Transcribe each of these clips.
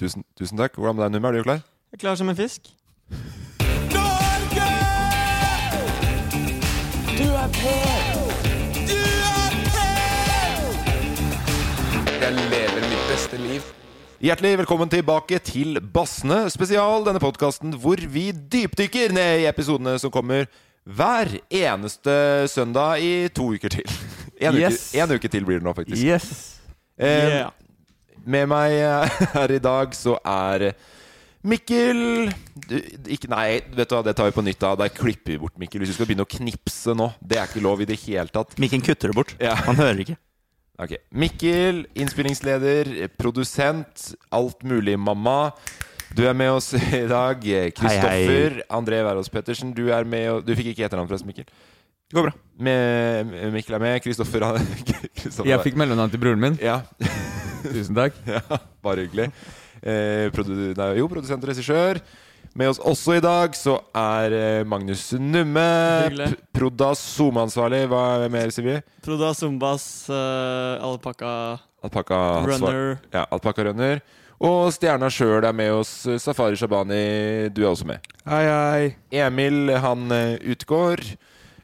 Tusen, tusen takk. Hvordan med deg, Numme? Er du klar? Jeg er klar som en fisk. Norge! Du er på! Du er på! Jeg lever mitt beste liv. Hjertelig velkommen tilbake til Bassene spesial, denne podkasten hvor vi dypdykker ned i episodene som kommer hver eneste søndag i to uker til. En, Yes. uke, en uke til blir det nå, faktisk. Yes. Um, Yeah. Med meg eh, her i dag så er Mikkel du, ikke, Nei, vet du hva, det tar vi på nytt. da Der klipper vi bort Mikkel. Hvis du skal begynne å knipse nå, det er ikke lov i det hele tatt. Mikkel kutter det bort. Ja. Han hører ikke. Ok, Mikkel, innspillingsleder, produsent, alt mulig mamma. Du er med oss i dag. Kristoffer André Wærås Pettersen, du er med og Du fikk ikke etternavn forresten, Mikkel. Det går bra. Med, Mikkel er med. Kristoffer Kristoffer- Jeg fikk mellomnavn til broren min. Ja, Tusen takk. ja bare hyggelig. Eh, produ nei, jo, produsent og regissør. Med oss også i dag så er eh, Magnus Numme. Proda SoMe-ansvarlig. Hva er mer, Sivje? vi? Proda Zumbas, uh, alpakka Alpakka runner. Ja, Alpakka Runner. Og stjerna sjøl er med oss. Safari Shabani, du er også med. Hei, hei. Emil, han eh, utgår.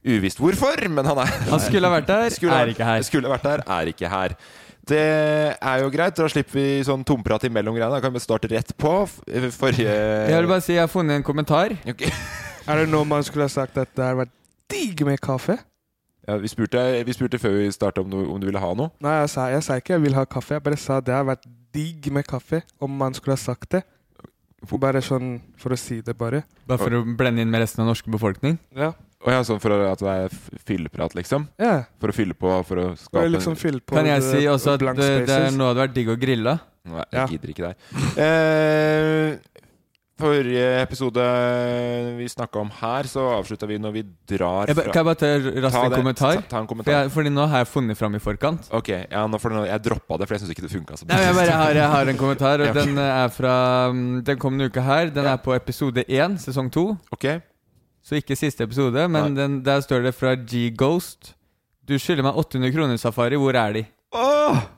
Uvisst hvorfor, men han er Han skulle ha vært der, Skulle ha- er ikke her. Skulle ha vært der, er ikke her. Det er jo greit. Da slipper vi sånn tomprat imellom greiene. Da kan vi starte rett på. Forrige Jeg vil bare si jeg har funnet en kommentar. Okay. Er det noe man skulle ha sagt at det har vært digg med kaffe? ja, vi, spurte, vi spurte før vi starta om, om du ville ha noe. Nei, jeg sa, jeg sa ikke jeg vil ha kaffe. Jeg bare sa det har vært digg med kaffe, om man skulle ha sagt det. Bare sånn for å si det, bare. Bare for å blende inn med resten av norske befolkning. Ja. Og ja, sånn for at det er fylleprat, liksom? ja. For å fylle på, for å skape liksom på Kan jeg si også at det, det er noe det hadde vært digg å grille? Nei, Ja. jeg gidder ikke deg. Eh, forrige episode vi snakka om her, så avslutta vi når vi drar fra kan jeg bare ta raskt Ta en det. kommentar? Ta, ta en For kommentar. jeg, fordi nå har jeg funnet fram i forkant. Ok, ja, nå får du, jeg droppa det, for jeg syns ikke det funka så Nei, jeg, bare har, jeg har en kommentar, og Ja, okay. den er fra mm, Den kom denne uka her. Den Ja. er på episode én, sesong to. Ok, Så ikke siste episode, men den, der står det fra G-Ghost. Du skylder meg 800 kroner, Safari. Hvor er de?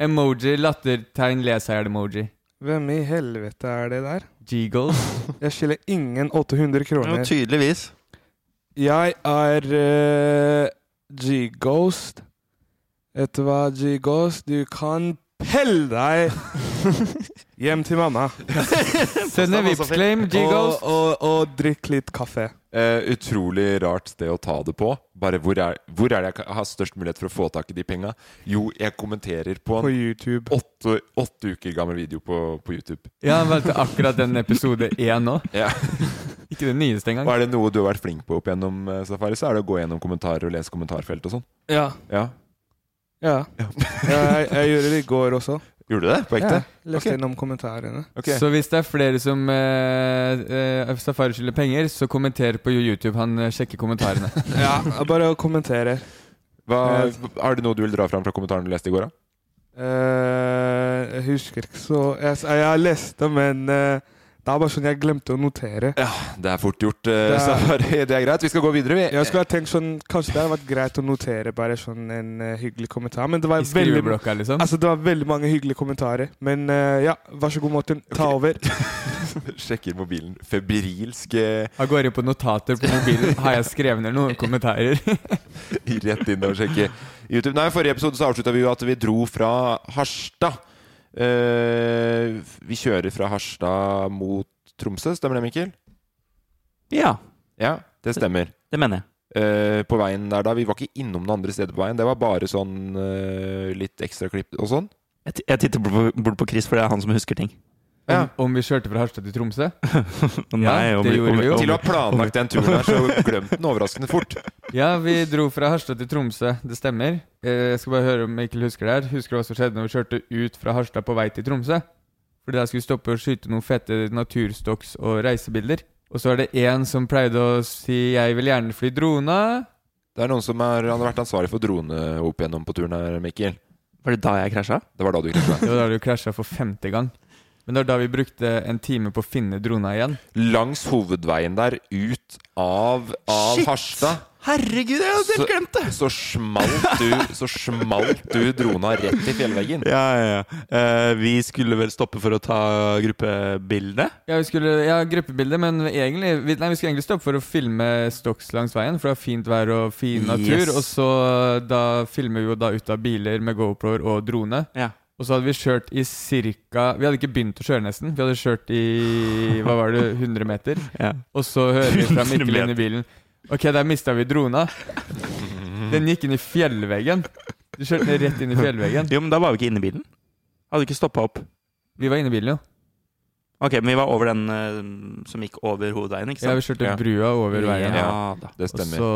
Emoji, lattertegn, les-her-emoji. Hvem i helvete er det der? G-Ghost. Jeg skylder ingen 800 kroner. tydeligvis. Jeg er uh, G-Ghost. Vet du hva, G-Ghost? Du kan pelle deg hjem til mamma. Send en Vipps-claim, Og, G-Ghost. og, og drikk litt kaffe. Eh, utrolig rart sted å ta det på. Bare hvor er, hvor er det jeg har størst mulighet for å få tak i de penga? Jo, jeg kommenterer på På en YouTube. åtte, åtte uker gammel video på, på YouTube. Ja, han valgte akkurat den episode én nå. Ja. Ikke den nyeste engang. Og er det noe du har vært flink på opp gjennom eh, Safari, så er det å gå gjennom kommentarer og lese kommentarfelt og sånn. Ja. Ja. ja. jeg, jeg gjorde det i går også. Gjorde du det? På ekte? Ja, leste okay. innom kommentarene. Okay. Så hvis det er flere som eh, eh, Safari skylder penger, så kommenter på YouTube. Han eh, sjekker kommentarene. Ja, bare å kommentere. Hva, er det noe du vil dra fram fra kommentaren du leste i går? da? Uh, jeg husker ikke så Jeg, jeg har lest det, men eh, det er bare sånn jeg glemte å notere. Ja, det er fort gjort, eh, Det er- så Det er greit. Vi skal gå videre, vi. Jeg skulle ha tenkt sånn Kanskje det hadde vært greit å notere bare sånn en uh, hyggelig kommentar. Men det var veldig liksom. Altså det var veldig mange hyggelige kommentarer. Men uh, ja, vær så god, Morten. Ta over. Sjekker mobilen febrilsk Jeg går inn på notater på mobilen. Har jeg skrevet ned noen kommentarer? rett inn og sjekke YouTube. Nei, I forrige episode så avslutta vi jo at vi dro fra Harstad. Eh, vi kjører fra Harstad mot Tromsø, stemmer det, Mikkel? Ja, Ja, det stemmer. det mener jeg. Uh, på veien der da. Vi var ikke innom noen andre steder på veien. Det var bare sånn uh, litt ekstra klipp og sånn. Jeg, jeg titter bort på, bort på Chris, for det er han som husker ting. Ja. Om, om vi kjørte fra Harstad til Tromsø? Nei, ja, det gjorde vi jo. Til å ha planlagt den turen her, så glemte den overraskende fort. Ja, vi dro fra Harstad til Tromsø. Det stemmer. Eh, Jeg skal bare høre om Mikkel husker det her. Husker du hva som skjedde når vi kjørte ut fra Harstad på vei til Tromsø? Fordi der skulle vi stoppe og skyte noen fete naturstokks og reisebilder. Og så er det en som pleide å si 'jeg vil gjerne fly drona'. Det er noen som er, han har vært ansvarlig for drone opp igjennom på turen her, Mikkel. Var det da jeg krasja? Det var da du krasja. Det var da du krasja for femte gang. Men det var da vi brukte en time på å finne drona igjen. Langs hovedveien der, ut av, av Shit! Harstad. Herregud, jeg hadde Så- helt glemt det! Så smalt du Så smalt du drona rett i fjellveggen. Ja, ja, ja. Eh, vi skulle vel stoppe for å ta gruppebilde? Ja, vi skulle, ja, gruppebilde, men egentlig vi, Nei, vi skulle egentlig stoppe for å filme stokks langs veien, for det var fint vær og fin natur. Yes. Og så da filmer vi jo da ut av biler med GoPro og drone. Ja. Og så hadde vi kjørt i cirka Vi hadde ikke begynt å kjøre, nesten. Vi hadde kjørt i hva var det, 100 meter. ja. Og så hører vi fra 100 Mikkel inn i bilen Ok, der mista vi drona. Den gikk inn i fjellveggen. Du kjørte den rett inn i fjellveggen. Jo, men da var vi ikke inne i bilen. Hadde ikke stoppa opp. Vi var inne i bilen, jo. Ok, men vi var over den eh, som gikk over hovedveien, ikke sant? Ja, vi kjørte Ja. brua over veien. Ja, da. Det Og stemmer. så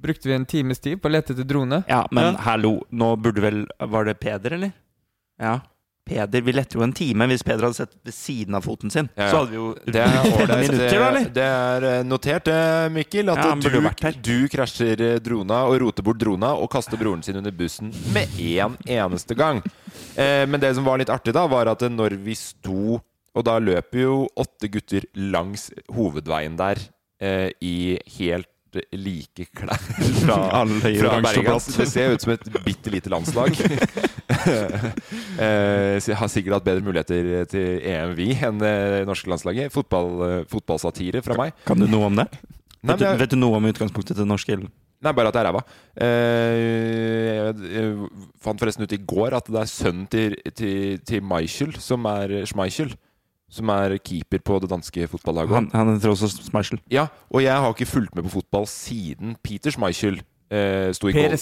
brukte vi en times tid på å lete etter drone. Ja, men Ja. hallo, nå burde vel Var det Peder, eller? Ja. Peder, Vi lette jo en time. Hvis Peder hadde sett ved siden av foten sin, Ja, ja. så hadde vi jo Det er minutter. Det, er eh, notert, Mikkel, at Ja, du, du krasjer eh, drona og roter bort drona og kaster broren sin under bussen med én eneste gang. Eh, men det som var litt artig, da, var at når vi sto Og da løper jo åtte gutter langs hovedveien der eh, i helt like klær fra, Alle fra Bergens. Det ser ut som et bitte lite landslag. eh, har sikkert hatt bedre muligheter til EM, vi, enn det norske landslaget. Fotball, eh, fotballsatire fra meg. Kan du noe om det? Nei, vet, du, vet du noe om utgangspunktet til norsk eller? nei bare at det er ræva. Eh, jeg, jeg fant forresten ut i går at det er sønnen til, til, til Michael, som er Schmeichel, som er keeper på det danske fotballaget. Han, han heter også Schmeichel. Ja, og jeg har ikke fulgt med på fotball siden Peter Schmeichel eh, sto i goal.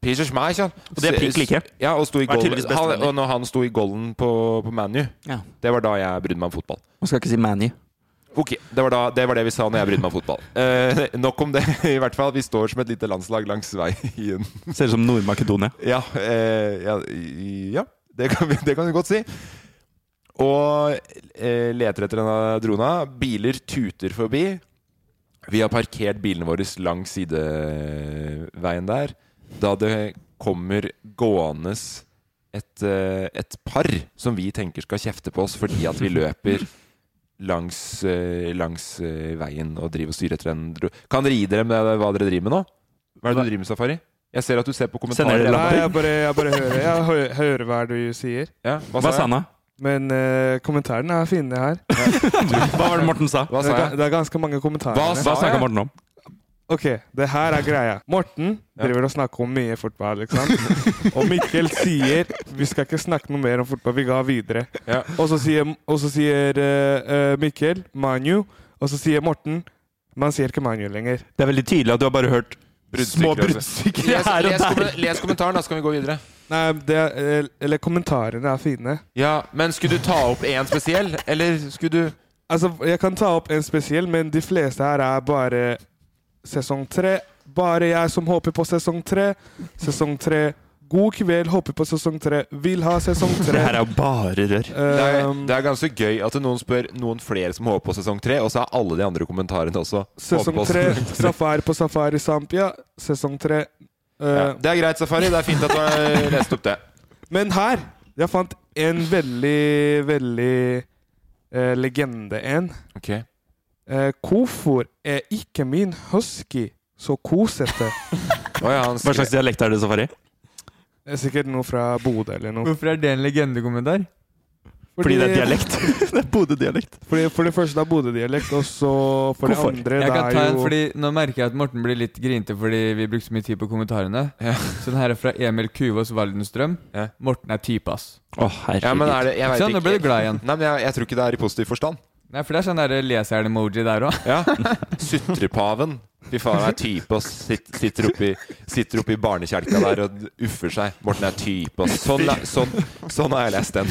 Peter Schmeichel. Og det er prikk like. Ja, og sto i goal. Han, og når han sto i goalen på, på ManU, Ja. det var da jeg brydde meg om fotball. Man skal ikke si Manu. Ok, det var, da, det var det vi sa når jeg brydde meg om fotball. Eh, nok om det, i hvert fall. Vi står som et lite landslag langs veien. Ser ut som Nord-Makedonia. Ja, eh, ja, ja det, kan vi, det kan vi godt si. Og eh, leter etter denne drona. Biler tuter forbi. Vi har parkert bilene våre langs sideveien der. Da det kommer gående et, eh, et par som vi tenker skal kjefte på oss fordi at vi løper langs, eh, langs eh, veien og driver og styrer etter en dro... Kan dere gi dere med hva dere driver med nå? Hva er det du driver med, Safari? Jeg ser at du ser på kommentarer. Nei, jeg bare, jeg bare hører, jeg hører, hører hva du sier. Ja, hva, Hva sa sa han da? Men eh, kommentarene er fine her. Hva var det Morten sa? Hva Det sa er, ga- jeg? det er ganske mange kommentarer. Hva Hva snakka jeg? Morten om? Ok, det her er greia. Morten Ja. driver og snakker om mye fotball, ikke sant? og Mikkel sier vi skal ikke snakke noe mer om fotball, vi går videre. Ja. Og så sier, og så sier eh, eh, Mikkel Manu, og så sier Morten man sier ikke Manu lenger. Det er veldig tydelig at du har bare hørt små Bruddstykker, bruddstykker Les, her og les, der. kommen- les kommentaren, da skal vi gå videre. Nei, det eh, eller kommentarene er fine. Ja, Men skulle du ta opp én spesiell, eller skulle du Altså, jeg kan ta opp en spesiell, men de fleste her er bare sesong tre. Bare jeg som håper på sesong tre. Sesong tre. God kveld, håper på sesong tre. Vil ha sesong tre. Det her er bare rør. det er, Um, det er ganske gøy at noen spør noen flere som håper på sesong tre, og så er alle de andre kommentarene også sesong tre. Safari på Safari Sampia. Sesong tre. Eh, Ja. Det er greit, Safari. Det er fint at du har lest opp det. Men her Jeg fant en veldig, veldig eh, legende en. Ok. Eh, hvorfor er ikke min husky så kosete? Oh, ja, han Hva slags dialekt er det, Safari? Det er sikkert noe fra Bodø eller noe. Hvorfor er det en legendekommentar? Fordi det er dialekt. det er Bodø-dialekt. Fordi, for det første det er Bodø-dialekt, og så for Hvorfor? andre Jeg det kan er ta en, jo fordi Nå merker jeg at Morten blir litt grinte fordi vi brukte så mye tid på kommentarene. Ja. Så den her er fra Emil Kuvås Waldenstrøm. Ja. Morten er type, ass. Å, herregud. Ja, men er det Jeg vet sant? Nå ble du ikke. glad igjen. Nei, men jeg, jeg tror ikke det er i positiv forstand. Nei, for det er sånn der leseren-emoji der òg. Ja. Sutrepaven. Fy faen, er type og sitter, sitter oppi, sitter oppi barnekjelka der og uffer seg. Morten er type og sånn, er- sånn, sånn har jeg lest den.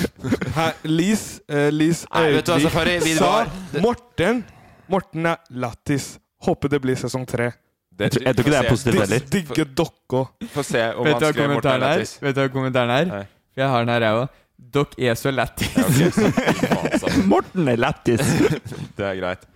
Her, Lis, eh, Lis Nei, vet du hva, Safari, vi sa var- Morten Morten er lattis. Håper det blir sesong tre. Det, Jeg tror ikke det er positivt heller. Digge dokka. Få se om Vet han du hva skrev Morten er kommentaren er? lættis. Vet du hva kommentaren er? Nei. For jeg har den her, jeg òg. Dere er så lættis. Ja, ok, så fy faen, så. Morten er lættis. Det er greit.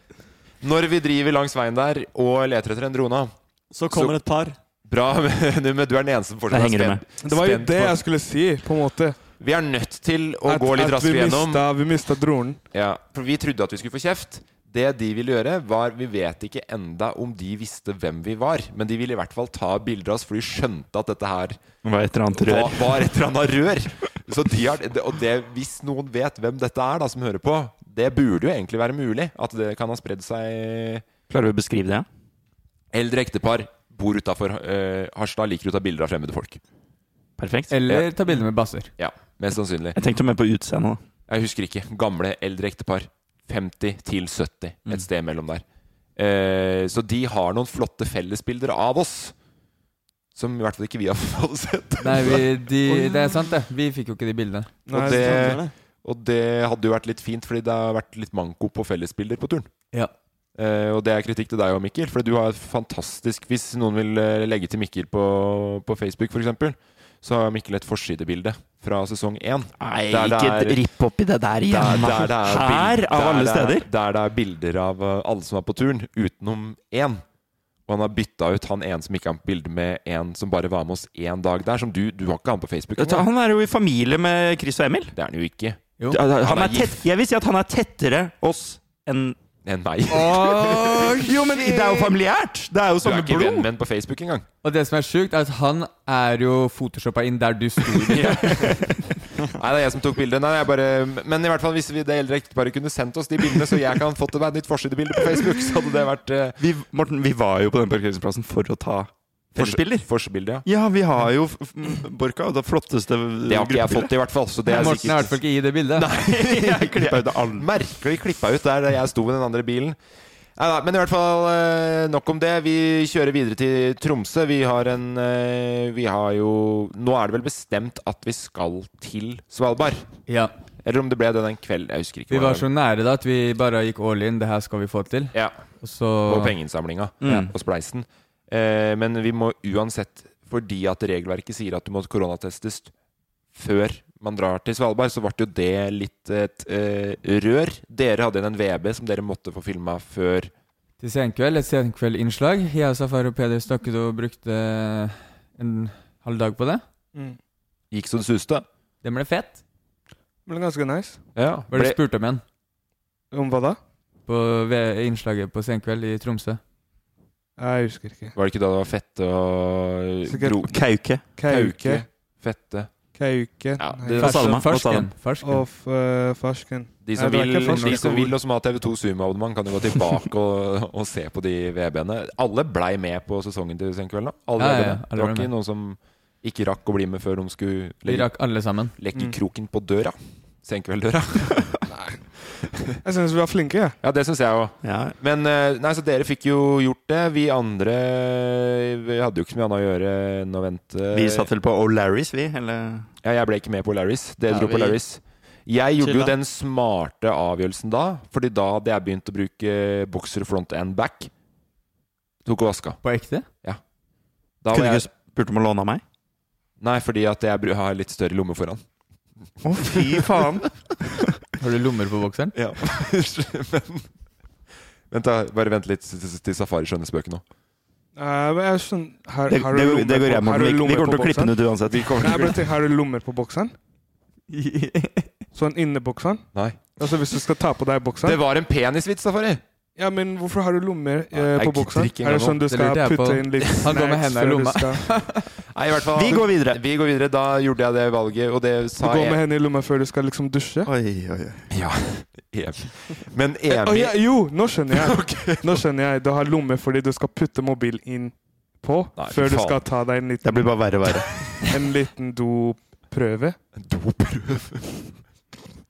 Når vi driver langs veien der og leter etter en drone Så kommer et par. Bra, men du er den eneste som fortsatt er med. spent. Det var jo det jeg skulle si, på en måte. Vi er nødt til å At, gå litt vi gjennom. vi mista dronen. Ja, for vi trodde at vi skulle få kjeft. Det de ville gjøre, var Vi vet ikke enda om de visste hvem vi var, men de ville i hvert fall ta bilder av oss, for de skjønte at dette her var et eller annet var, var et eller annet rør. Så de har, og det, hvis noen vet hvem dette er, da, som hører på, det burde jo egentlig være mulig. At det kan ha spredd seg Klarer du å beskrive det? Eldre ektepar bor utafor uh, Harstad, liker å ta bilder av fremmede folk. Perfekt. Eller ta bilder med basser. Ja, Mest sannsynlig. Jeg tenkte mer på utseendet. Jeg husker ikke. Gamle, eldre ektepar. 50 til 70. Mm. Et sted mellom der. Uh, så de har noen flotte fellesbilder av oss. Som i hvert fall ikke vi har fått sett. Nei, vi, de, det er sant, det. Vi fikk jo ikke de bildene. Nei, og, det, og det hadde jo vært litt fint, fordi det har vært litt manko på fellesbilder på turen. Ja. Eh, og det er kritikk til deg og Mikkel, for du har et fantastisk Hvis noen vil eh, legge til Mikkel på, på Facebook, f.eks., så har Mikkel et forsidebilde fra sesong én. Nei, Der ikke er- ripp opp i det der Der, igjen. der det er Her, bild- av alle er- steder. Der det er bilder av uh, alle som er på turen, utenom én. Og han har bytta ut han ene som ikke har bilde med en som bare var med oss én dag der. Som du, du har ikke han på Facebook engang. Han er jo i familie med Chris og Emil. Det er han jo ikke. Jo. Han Han er er tett, jeg vil si at han er tettere oss enn Enn meg. Jo, men det er jo familiært! Det er jo Du er ikke venn med ham på Facebook engang. Og det som er sjukt, er at han er jo photoshoppa inn der du sto. Nei, det er jeg som tok bildet. Nei, jeg bare, men i hvert fall hvis vi det eldre ekteparet kunne sendt oss de bildene, så jeg kan fått til meg et nytt forsidebilde på Facebook, så hadde det vært uh, Vi, Morten, vi var jo på den parkeringsplassen for å ta fellesbilder. Forspiller, ja. Ja, vi har jo Borka, det flotteste Det har ikke jeg fått, i hvert fall. Så det er Morten er i hvert fall ikke i det bildet. Nei, Jeg klippa ut alt. Merkelig klippa ut der jeg sto med den andre bilen. Nei da, men i hvert fall eh, nok om det. Vi kjører videre til Tromsø. Vi har en eh, Vi har jo Nå er det vel bestemt at vi skal til Svalbard. Ja. Eller om det ble det den kvelden. Jeg husker ikke. Vi var så nære da at vi bare gikk all in. Det her skal vi få til. Ja, Og så På pengeinnsamlinga Mm. og spleisen. Eh, men vi må uansett, fordi at regelverket sier at du må koronatestes før man drar til Svalbard, så ble jo det litt et eh, rør. Dere hadde en VB som dere måtte få filma før til senkveld. Et senkveldinnslag. Jeg og Safari og Peder snakket og brukte en halv dag på det. Mm. Gikk så det suste. Det ble fett. ble ganske nice. Ja, Hva er det du spurte om igjen? Om hva da? På innslaget på senkveld i Tromsø. Jeg husker ikke. Var det ikke da det var fette og Sikkert. gro... Kauke. Kauke. Fette. Kauke. Ja, det- Hva sa du, Hva sa Farsken. du? Farsken. Og f- eh, farsken. De som, Nei, det var vil, ikke de som vil og som har TV2 Zoom-abonnement, kan jo gå tilbake og, og se på de VB-ene. Alle blei med på sesongen til Senkveld, da. Alle Ja, ja, VB-ene. alle det var ble ikke med. noen som ikke rakk å bli med før de skulle Vi legge, rakk alle sammen. legge Mm. kroken på døra. Senkvelddøra. Jeg syns vi var flinke, Ja, Ja, det syns jeg òg. Ja. Men eh, nei, så dere fikk jo gjort det. Vi andre Vi hadde jo ikke så mye annet å gjøre enn å vente. Vi satt vel på O'Larrys, vi? Eller? Ja, jeg ble ikke med på O'Larris. Dere Ja, dro på O'Larris. Jeg gjorde jo den smarte avgjørelsen da, Fordi da hadde jeg begynt å bruke bokser front and back. Tok og vaska. På ekte? Da Kunne var du jeg, ikke spurt om å låne av meg? nei, fordi at jeg har litt større lomme foran. Å, fy faen! Har du lommer på bokseren? Ja. Men Vent, da. Bare vent litt til- Safari skjønner spøken nå. Eh, jeg skjønner har, Det, har du lommer det går på- jeg med. har Vi, vi kommer til å klippe den ut uansett. Nei, jeg tenker, Har du lommer på bokseren? Sånn inni bokseren? Nei. Altså Hvis du skal ta på deg Det var en penisvits, da, Farri. Ja, men hvorfor har du lommer eh, på buksa? Er det sånn du skal putte inn litt Han går med hendene i lomma. Nei, i hvert fall Vi går videre. Vi går videre. Da gjorde jeg det valget, og det Du sa går med jeg hendene i lomma før du skal liksom dusje? Oi, oi, oi. Ja. Men Emil oh, ja, jo, nå skjønner jeg. Nå skjønner jeg. Du har lomme fordi du skal putte mobil inn på Nei, før du skal ta deg en liten Det blir bare verre og verre. en liten doprøve. En Doprøve.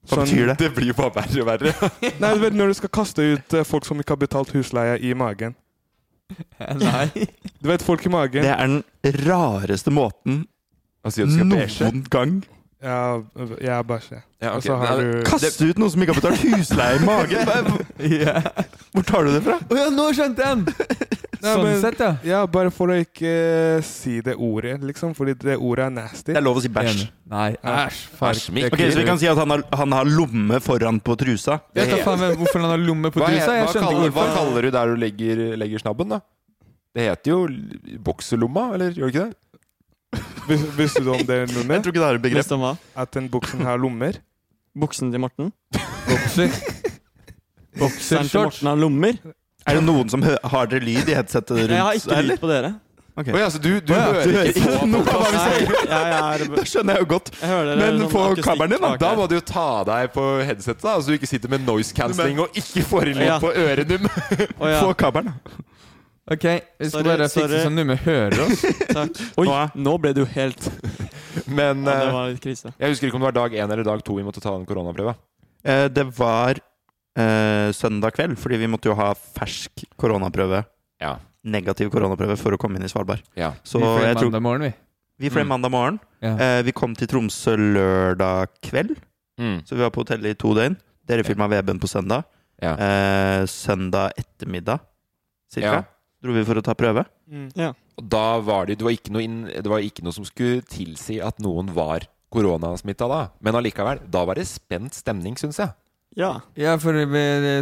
Hva Sånn- betyr det? Det blir bare verre og verre. Nei, du vet når du skal kaste ut eh, folk som ikke har betalt husleie i magen. Nei. Du vet folk i magen? Det er den rareste måten bæsje. noen gang Ja, jeg er bæsje. Ja, Og så har Nei, du Kaste ut noen som ikke har betalt husleie i magen! Ja. Hvor tar du det fra? Å ja, nå skjønte jeg den! Nei, Sånn men- sett, ja. Ja, bare for å ikke uh, si det ordet, liksom. Fordi det ordet er nasty. Det er lov å si bæsj. Nei, æsj. fuck. Æsj, Mikk. Er Ok, Så vi kan si at han har, han har lomme foran på trusa? Vet da faen hvorfor han har lomme på Hva, trusa? Jeg hva, kaller, hva kaller du der du legger, legger snabben, da? Det heter jo bokselomma, eller gjør det ikke det? Vis- Visste du om det, Nunne? Jeg tror ikke det er et begrep. Om hva? At den buksen har lommer? Buksen til Morten? Bokser. Bukseren til. Morten har lommer? Er det noen som hø har dere lyd i headsetet rundt? Jeg har ikke eller? lyd på dere. Ok. Å ja, så du, du Å ja, hører du hører ikke ikke på noe av hva vi Nei, sier? jeg er Det skjønner jeg jo godt. Jeg hører dere Men sånn få akustikk kabelen din, da. bak Da her. må du jo ta deg på headsetet, da, så du ikke sitter med noise cancelling og ikke får inn lyd Ja. på ørenum. Å, ja. Få kabelen. Ok, vi skal Sorry, bare fikse sorry. sånn nummer hører oss. Takk. Oi, Nå er- nå ble du helt Men ja, Det eh, var litt krise. jeg husker ikke om det var dag én eller dag to vi måtte ta den koronaprøva. Eh, det var eh, søndag kveld, fordi vi måtte jo ha fersk koronaprøve. Ja. Negativ koronaprøve for å komme inn i Svalbard. Ja. Så vi fløy jeg tror mandag morgen, vi. Vi fløy Mm. mandag morgen. Ja. Eh, vi kom til Tromsø lørdag kveld, Mm. så vi var på hotellet i to døgn. Dere filma Veben på søndag. Ja. Eh, søndag ettermiddag cirka Ja. dro vi for å ta prøve. Og da var det, det, var ikke noe inn, det var ikke noe som skulle tilsi at noen var koronasmitta da. Men allikevel, da var det spent stemning, syns jeg. Ja. Ja, for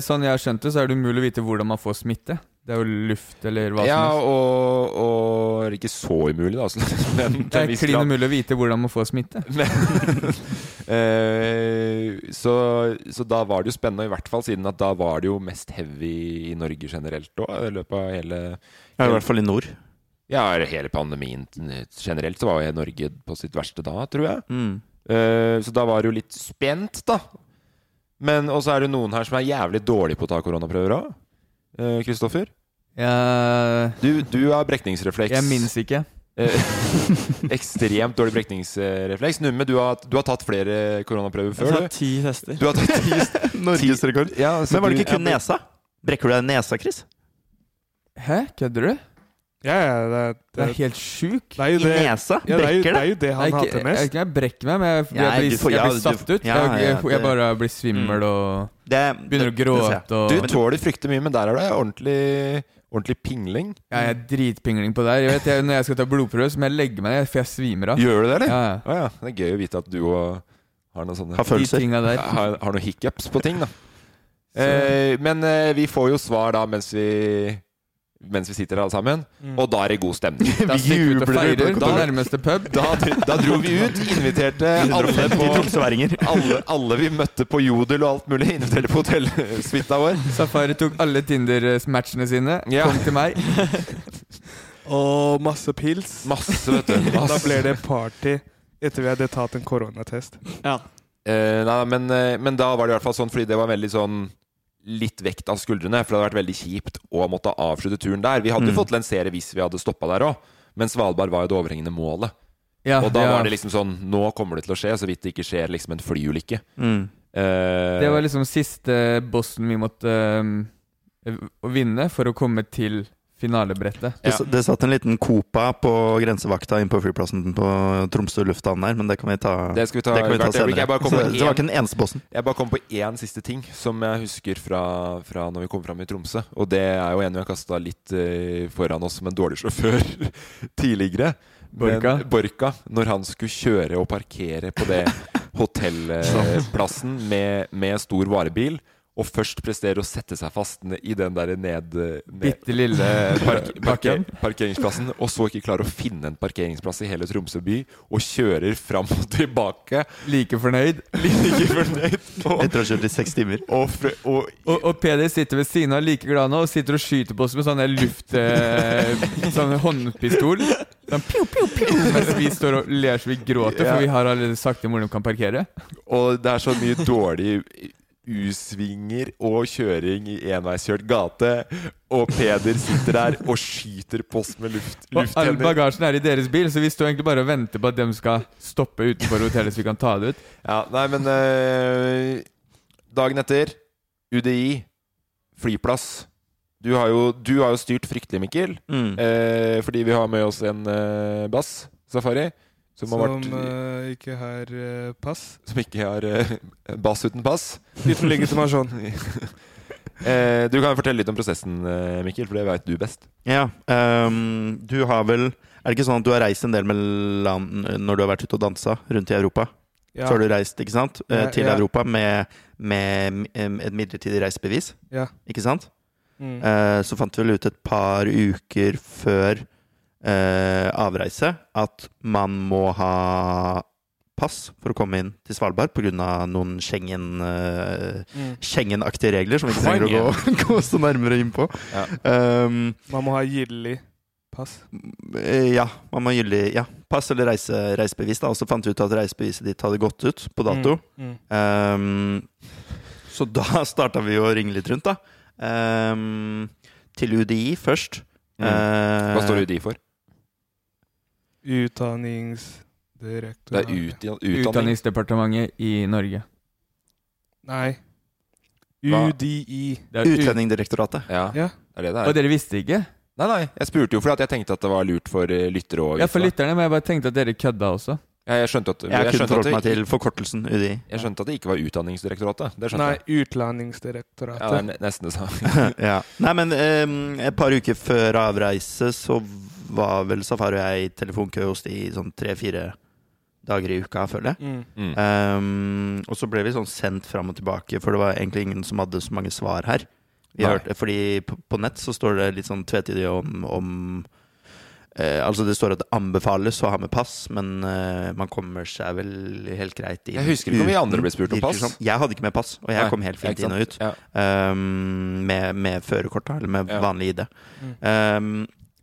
sånn jeg har skjønt det, så er det umulig å vite hvordan man får smitte. Det er jo luft eller hva Ja, som helst. og, og ikke så umulig, da. altså, Men Det er klin umulig å vite hvordan man får smitte. Men, eh, så, så da var det jo spennende, i hvert fall siden at da var det jo mest heavy i Norge generelt òg, i løpet av hele Ja, I hvert fall i nord. Ja, hele pandemien generelt så var jo Norge på sitt verste da, tror jeg. Mm. Eh, så da var det jo litt spent, da. Men også er det noen her som er jævlig dårlige på å ta koronaprøver òg. Kristoffer? Jeg, Du, du har brekningsrefleks. jeg minnes ikke. Eh, ekstremt dårlig brekningsrefleks. Numme, du har, du har tatt flere koronaprøver før. Jeg har tatt ti tester. Du har tatt ti Norgesrekord. ja, Men var det ikke kun nesa? Brekker du deg nesa, Chris? Hæ, kødder du? Ja, ja, det, Det er helt sjukt. det er jo I det nesa? ja, det, er jo, Brekker det er jo det han hater mest. jeg, mest. jeg brekker meg, men jeg, jeg, jeg blir, får- jeg blir du- satt ut. ja, jeg, jeg, jeg bare blir svimmel og begynner å gråte. Og. Du tåler fryktelig mye, men der er det ordentlig, ordentlig pingling. jeg er dritpingling på det her. Jeg vet, jeg, når jeg skal ta blodprøve, så må jeg legge meg ned, for jeg svimer av. Gjør du det, eller? Ja, ja. Å ja. Det er gøy å vite at du òg har noen sånne Har følelser. De der. har, har noen hiccups på ting, da. Eh, men eh, vi får jo svar da mens vi Mens vi sitter her alle sammen, Mm. og da er det god stemning. Da vi ut og jubler feirer på på nærmeste pub. Da, da dro vi ut, inviterte alle på alle, alle vi møtte på Jodel og alt mulig, inviterte på hotellsuita vår. Safari tok alle Tinder-matchene sine. Ja. Kom til meg. Og masse pils. Masse, vet du. Da Masse. ble det party etter vi hadde tatt en koronatest. Ja. Eh, nei, men, eh, men da var det i hvert fall sånn, fordi det var veldig sånn litt vekt av skuldrene. For det hadde vært veldig kjipt å måtte avslutte turen der. Vi hadde jo Mm. fått lansere hvis vi hadde stoppa der òg, men Svalbard var jo det overhengende målet. Ja, Og da ja. var det liksom sånn Nå kommer det til å skje, så vidt det ikke skjer liksom en flyulykke. Mm. Uh, Det var liksom siste bossen vi måtte uh, vinne for å komme til finalebrettet. Ja. det satt en liten Copa på grensevakta inn på flyplassen på Tromsø lufthavn der, men det kan vi ta, Det skal vi ta det kan vi ta senere. Jeg bare kom Så, på det var ikke den eneste bossen. Jeg bare kom på én siste ting som jeg husker fra, fra når vi kom fram i Tromsø. Og det er jo en vi har kasta litt eh, foran oss som en dårlig sjåfør tidligere. Borka. Men Borka, når han skulle kjøre og parkere på det hotellplassen med, med stor varebil, og først presterer å sette seg fast i den der ned, ned Bitte lille park parker, parkeringsplassen, og så ikke klarer å finne en parkeringsplass i hele Tromsø by, og kjører fram og tilbake. Like fornøyd. Like fornøyd. Og, Etter å ha kjørt i seks timer. og, fre- og Og, og Peder sitter ved siden av like glad nå og sitter og skyter på oss med sånn luft... Eh, sånn håndpistol. Sånn piu, piu, piu, mens vi står og ler så vi gråter, for vi har allerede sagt til hvor de kan parkere. Og det er så mye dårlig U-svinger og kjøring i enveiskjørt gate. Og Peder sitter der og skyter post med luft, Og all bagasjen er i deres bil, så vi står egentlig bare og venter på at de skal stoppe utenfor hotellet så vi kan ta det ut. Ja, nei, men øh, Dagen etter, UDI, flyplass. Du har jo, du har jo styrt fryktelig, Mikkel. Mm. øh, fordi vi har med oss en øh, bass, Safari. Som, Som har vært, uh, ikke har uh, pass. som ikke har uh, bass uten pass. Uten legitimasjon. Eh, du kan fortelle litt om prosessen, eh, Mikkel, for det vet du best. Ja. um, du har vel Er det ikke sånn at du har reist en del med land når du har vært ute og dansa rundt i Europa? Ja. Så har du reist, ikke sant? Eh, Ja, til ja. Europa med, med et midlertidig reisebevis, ja. ikke sant? Mm. Eh, så fant vi vel ut et par uker før eh, avreise at man må ha pass for å komme inn til Svalbard pga. noen Schengen-aktige Mm. Schengen-aktige regler som vi ikke trenger å gå, gå så nærmere inn på. Ja. Um, Man må ha gyldig pass. eh, ja, man må ha gyldig ja, pass eller reise, reisebevis. da, Og så fant vi ut at reisebeviset ditt hadde gått ut på dato. Mm. Um, så da starta vi å ringe litt rundt, da. Um, til UDI først. Mm. Eh, Hva står UDI for? Utdanningsdirektorat. Det er ut, utdanning. Utdanningsdepartementet i Norge. Nei. Hva? UDI. Det er ut- Utlendingsdirektoratet. Ja, Ja. det er det det Og er. dere visste ikke? Nei, nei, jeg spurte jo fordi at jeg tenkte at det var lurt for eh, lyttere og Ja, for lytterne, men jeg bare tenkte at dere kødda også. Ja, jeg skjønte at, Jeg jeg kunne skjønte at, forholdt meg det, til forkortelsen UDI. jeg skjønte at det ikke var Utdanningsdirektoratet. Det skjønte Nei, jeg. Ja, det er Utlendingsdirektoratet. ne- nesten det samme. ja. Nei, men um, et par uker før avreise så var vel Safari og jeg i telefonkø hos de i sånn tre-fire dager i uka, føler jeg. Mm. Mm. Um, og så ble vi sånn sendt fram og tilbake, for det var egentlig ingen som hadde så mange svar her. Vi hørte, fordi på, på nett så står det litt sånn tvetydig om, om eh, Altså det står at det anbefales å ha med pass, men eh, man kommer seg vel helt greit inn. Jeg husker ikke om vi andre ble spurt om pass. Sånn. Jeg hadde ikke med pass, og jeg Nei, kom helt fint inn og ut. Ja. Um, med med førerkort, eller med Ja. vanlig ID. Mm. Um,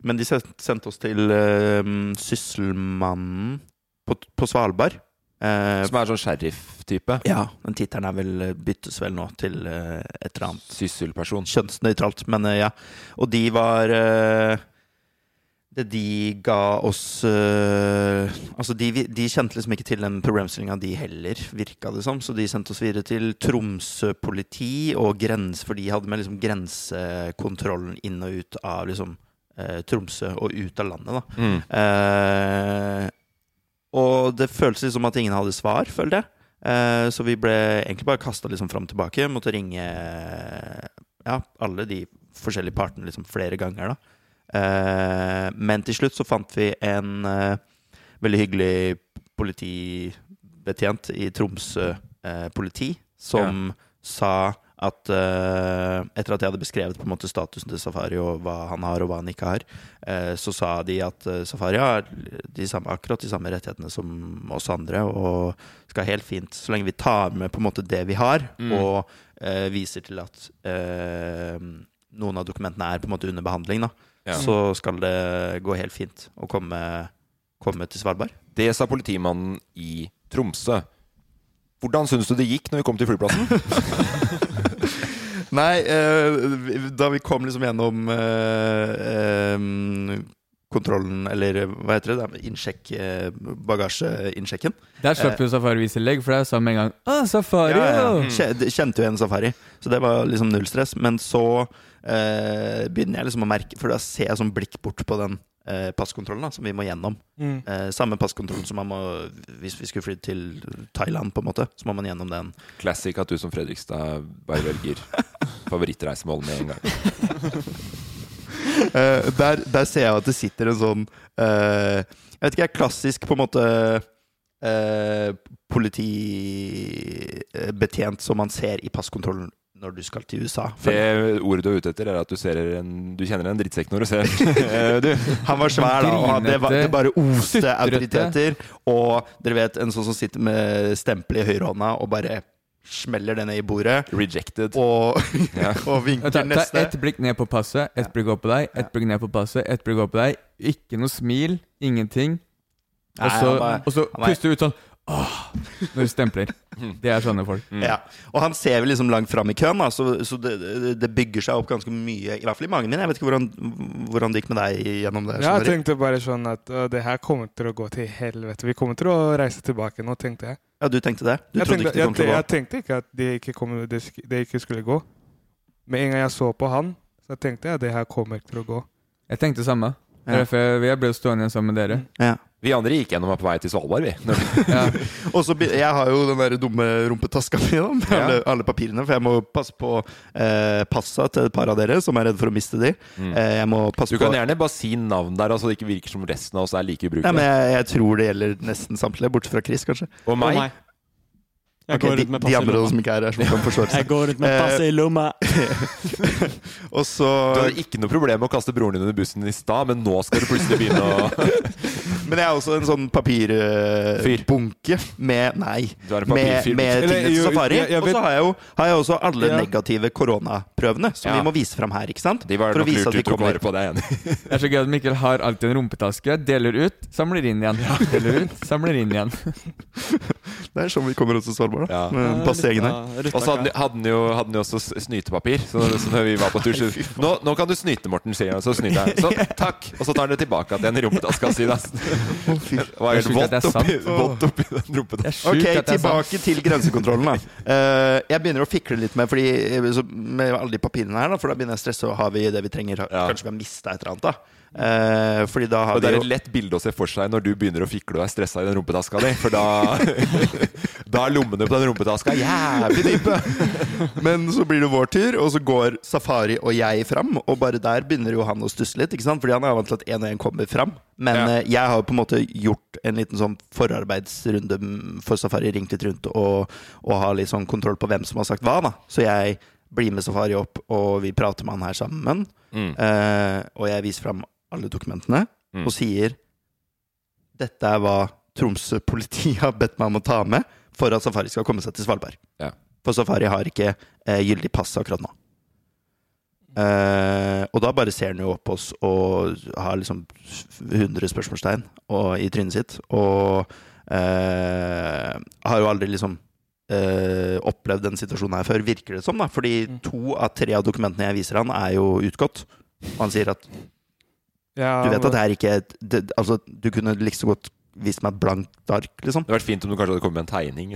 men de sendte oss til uh, Sysselmannen på, på Svalbard. Uh, Som er sånn sheriff-type. ja, den tittelen er vel eh, byttes vel nå til uh, et eller annet Sysselperson. kjønnsnøytralt, men uh, ja. Og de var Det de ga oss Altså, de, de kjente liksom ikke til den problemstillinga, de heller, virka det som. Så de sendte oss videre til Tromsø politi og grense, for de hadde med liksom grensekontrollen inn og ut av liksom Tromsø og ut av landet, da. Mm. Eh, og det føltes som at ingen hadde svar, følte jeg. Eh, så vi ble egentlig bare kasta liksom fram og tilbake. Måtte ringe ja, alle de forskjellige partene liksom flere ganger, da. Eh, men til slutt så fant vi en eh, veldig hyggelig politibetjent i Tromsø eh, politi som sa at uh, etter at jeg hadde beskrevet på en måte statusen til Safari og hva han har og hva han ikke har, uh, så sa de at uh, Safari har de samme, akkurat de samme rettighetene som oss andre, og skal helt fint, så lenge vi tar med på en måte det vi har, Mm. og viser til at noen av dokumentene er på en måte under behandling, da, Ja. så skal det gå helt fint å komme, komme til Svalbard. Det sa politimannen i Tromsø. Hvordan syns du det gikk når vi kom til flyplassen? Nei, eh, da vi kom liksom gjennom eh, em, kontrollen, eller hva heter det? Innsjekk, eh, bagasjeinnsjekken. Der slapp jo Safari vise legg, for jeg sa med en gang Å, Safari! Ja, ja. jo!» Kjente jo igjen Safari, så det var liksom null stress. Men så eh, begynner jeg liksom å merke, for da ser jeg sånn blikk bort på den eh, passkontrollen da, som vi må gjennom. Mm. Eh, samme passkontroll som man må hvis vi skulle fly til Thailand, på en måte. Så må man gjennom den. Classic at du som Fredrikstad bare velger favorittreisemål med en gang. Eh, der, der ser jeg at det sitter en sånn eh, Jeg vet ikke, klassisk på en måte uh, politibetjent som man ser i passkontrollen når du skal til USA. For Det ordet du er ute etter, er at du, ser en, du kjenner en drittsekk når du ser Eh, du. Han var svær, da, og det, var, det bare oste autoriteter. Og dere vet, en sånn som sitter med stempel i høyrehånda og bare smeller det ned i bordet. Rejected. Og, Ja. og vinker Ta, ta neste. ett blikk ned på passet, ett blikk opp på deg, ett blikk ned på passet, ett blikk opp på deg. Ikke noe smil, ingenting. Og så, puster du ut sånn Åh, når du stempler. Det er sånne folk. Ja. Og han ser vel liksom langt fram i køen, da, så, så det, det- bygger seg opp ganske mye. I hvert fall i magen min. Jeg vet ikke hvordan, hvordan det gikk med deg gjennom det. Jeg tenkte bare sånn at uh, det her kommer til å gå til helvete. Vi kommer til å reise tilbake nå, tenkte jeg. Ja, du tenkte det? Du Jeg trodde tenkte, ikke det kom jeg, til å jeg tenkte ikke at det ikke, kom, det, det ikke skulle gå. Med en gang jeg så på han, så tenkte jeg at det her kommer til å gå. Jeg tenkte samme. Ja. er derfor jeg ble stående igjen sammen med dere. Ja. Vi andre gikk gjennom her på vei til Svalbard, vi. Ja. Og så Jeg har jo den der dumme rumpetaska mi da, med Ja. alle, alle papirene. For jeg må passe på eh, passa til et par av dere som er redd for å miste de. Eh, jeg må passe Mm. Du kan på gjerne bare si navn der, så det ikke virker som resten av oss er like ja, men jeg, jeg tror det gjelder nesten samtlige, bortsett fra Chris, kanskje. Og meg. Og meg. Jeg går ut rundt med i pass i andre lomma. som ikke er her, som kan forstå Jeg går rundt med passet pass i lomma. Og så Du hadde ikke noe problem med å kaste broren din under bussen i stad, men nå skal du plutselig begynne å Men jeg er også en sånn papirbunke med Nei. Du er en Med, papirfyr. med tingene til safari. jeg- jeg Og så har jeg jo har jeg også alle Ja. negative koronaprøvene som Ja. vi må vise fram her. ikke sant? De var For å vise at vi kommer. på, det er jeg enig i. Det er så gøy at Mikkel har alltid en rumpetaske. Deler ut, samler inn igjen. Deler ut, samler inn igjen. Det er sånn vi kommer oss til Svalbard. Da Ja. Med passeringen her. Og så hadde, han jo, hadde jo også snytepapir. Så, så når vi var på tur så, nå, nå kan du snyte, Morten, sier han. Så snyter jeg. Så takk! Og så tar han det tilbake igjen i rumpetaska si. Det var helt vått det oppi, vått oppi den rumpetaska. Ok, tilbake til grensekontrollen. da Uh, Jeg begynner å fikle litt med Fordi eh, så med alle de papirene her, da for da begynner jeg å stresse. Og har vi det vi trenger? Ja. Kanskje vi har mista et eller annet? da Eh, Fordi da har Og det er et lett bilde å se for seg når du begynner å fikle og er stressa i den rumpetaska di. For da, da er lommene på den rumpetaska jævlig dyp! Men så blir det vår tur, og så går Safari og jeg fram. Og bare der begynner jo han å stusse litt, ikke sant? fordi han er vant til at én og én kommer fram. Men Ja. eh, jeg har jo på en måte gjort en liten sånn forarbeidsrunde for Safari, ringt litt rundt og, og har litt sånn kontroll på hvem som har sagt hva. da Så jeg blir med Safari opp, og vi prater med han her sammen. Mm. Uh, og jeg viser fram alle dokumentene Mm. og sier dette er hva Tromsø-politiet har bedt meg om å ta med for at Safari skal komme seg til Svalbard. Ja. For Safari har ikke eh, gyldig pass akkurat nå. Eh, og da bare ser han jo opp på oss og har liksom 100 spørsmålstegn og, i trynet sitt. Og eh, har jo aldri liksom eh, opplevd den situasjonen her før, virker det som. da Fordi to av tre av dokumentene jeg viser han, er jo utgått. Og han sier at Ja, du vet at det er ikke et- det, Altså, du kunne like så godt vist meg blankt ark, liksom. Det hadde vært fint om du kanskje hadde kommet med en tegning.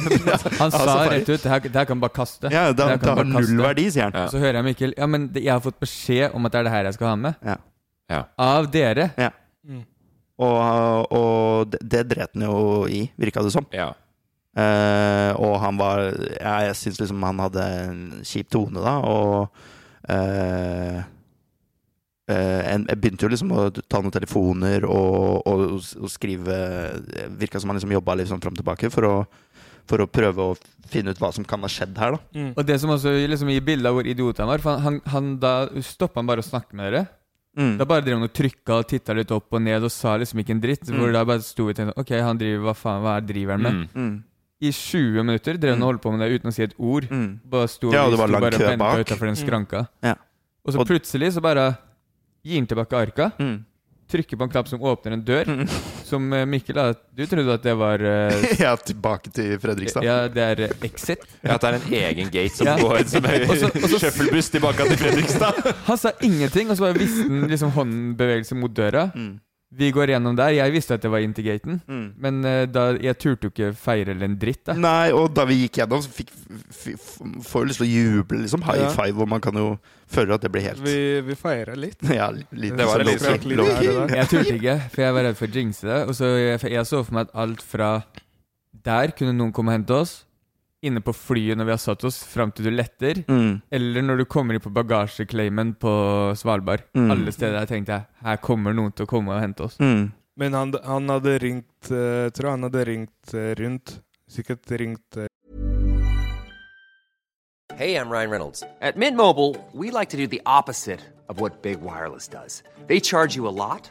Han sa rett ut det her, det her kan bare kaste. Ja, det, Det det har null verdi, sier han. Ja. Så hører jeg Mikkel Ja, men jeg har fått beskjed om at det er det her jeg skal ha med. Ja. Ja. Av dere. Mm. Og, og det, det dret han jo i, virka det som. Ja. Uh, og han var ja, Jeg syns liksom han hadde en kjip tone, da, og en, Jeg begynte jo liksom å ta noen telefoner og, og, og skrive virka som han liksom jobba litt sånn fram og tilbake for å, for å prøve å finne ut hva som kan ha skjedd her, da. Mm. Og det som også liksom gir bilde av hvor idiot han var For han, han, han da stoppa han bare å snakke med dere. Mm. Da bare drev han og trykka og titta litt opp og ned og sa liksom ikke en dritt. Mm. Hvor da bare sto vi og tenkte Ok, han driver Hva faen, hva er driver han med? Mm. Mm. I 20 minutter drev han og holdt på med det uten å si et ord. Mm. Bare sto Ja, og det var lang kø bak. den skranka. Ja. Og så plutselig så bare gir den tilbake arka. Mm. Trykker på en knapp som åpner en dør. Mm. Som eh, Mikkel da Du trodde at det var uh, ja, tilbake til Fredrikstad. Ja, det er uh, exit. Ja, at det er en egen gate som Ja. går som shufflebuss tilbake til Fredrikstad. Han sa ingenting, og så bare viste han liksom håndbevegelse mot døra. Mm. Vi går gjennom der. Jeg visste at det var inn til gaten, Mm. men uh, da, jeg turte jo ikke feire eller en dritt. da Nei, og da vi gikk gjennom, så fikk får jo lyst til å juble, liksom. High Ja. five, og man kan jo føle at det blir helt Vi, vi feira litt. Ja, litt Det var det liten- low-key. litt der. Jeg turte ikke, for jeg var redd for å jinxe det. Og så jeg, jeg så for meg at alt fra der kunne noen komme og hente oss, inne på flyet når vi har satt oss, fram til du letter, Mm. eller når du kommer inn på bagasjeclaimen på Svalbard. Mm. Alle steder der tenkte jeg her kommer noen til å komme og hente oss. Mm. Men han, han hadde ringt Jeg Tror han hadde ringt eh, rundt. Sikkert ringt Hei, Hey, I'm Ryan Reynolds. At Mint Mobile, we like to do the opposite of what Big Wireless does. They charge you a lot,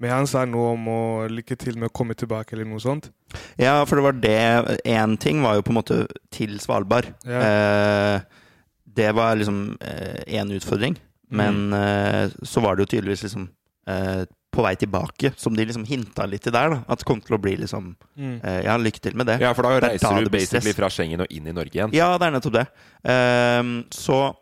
Men han sa noe om å lykke til med å komme tilbake, eller noe sånt. Ja, for det var det Én ting var jo på en måte til Svalbard. Ja. Eh, det var liksom én utfordring. Men Mm. eh, så var det jo tydeligvis liksom eh, på vei tilbake, som de liksom hinta litt i der. da At det kom til å bli liksom Mm. eh, Ja, lykke til med det. Ja, for da reiser da du basically fra Schengen og inn i Norge igjen. Ja, det er nettopp det. Ehm, så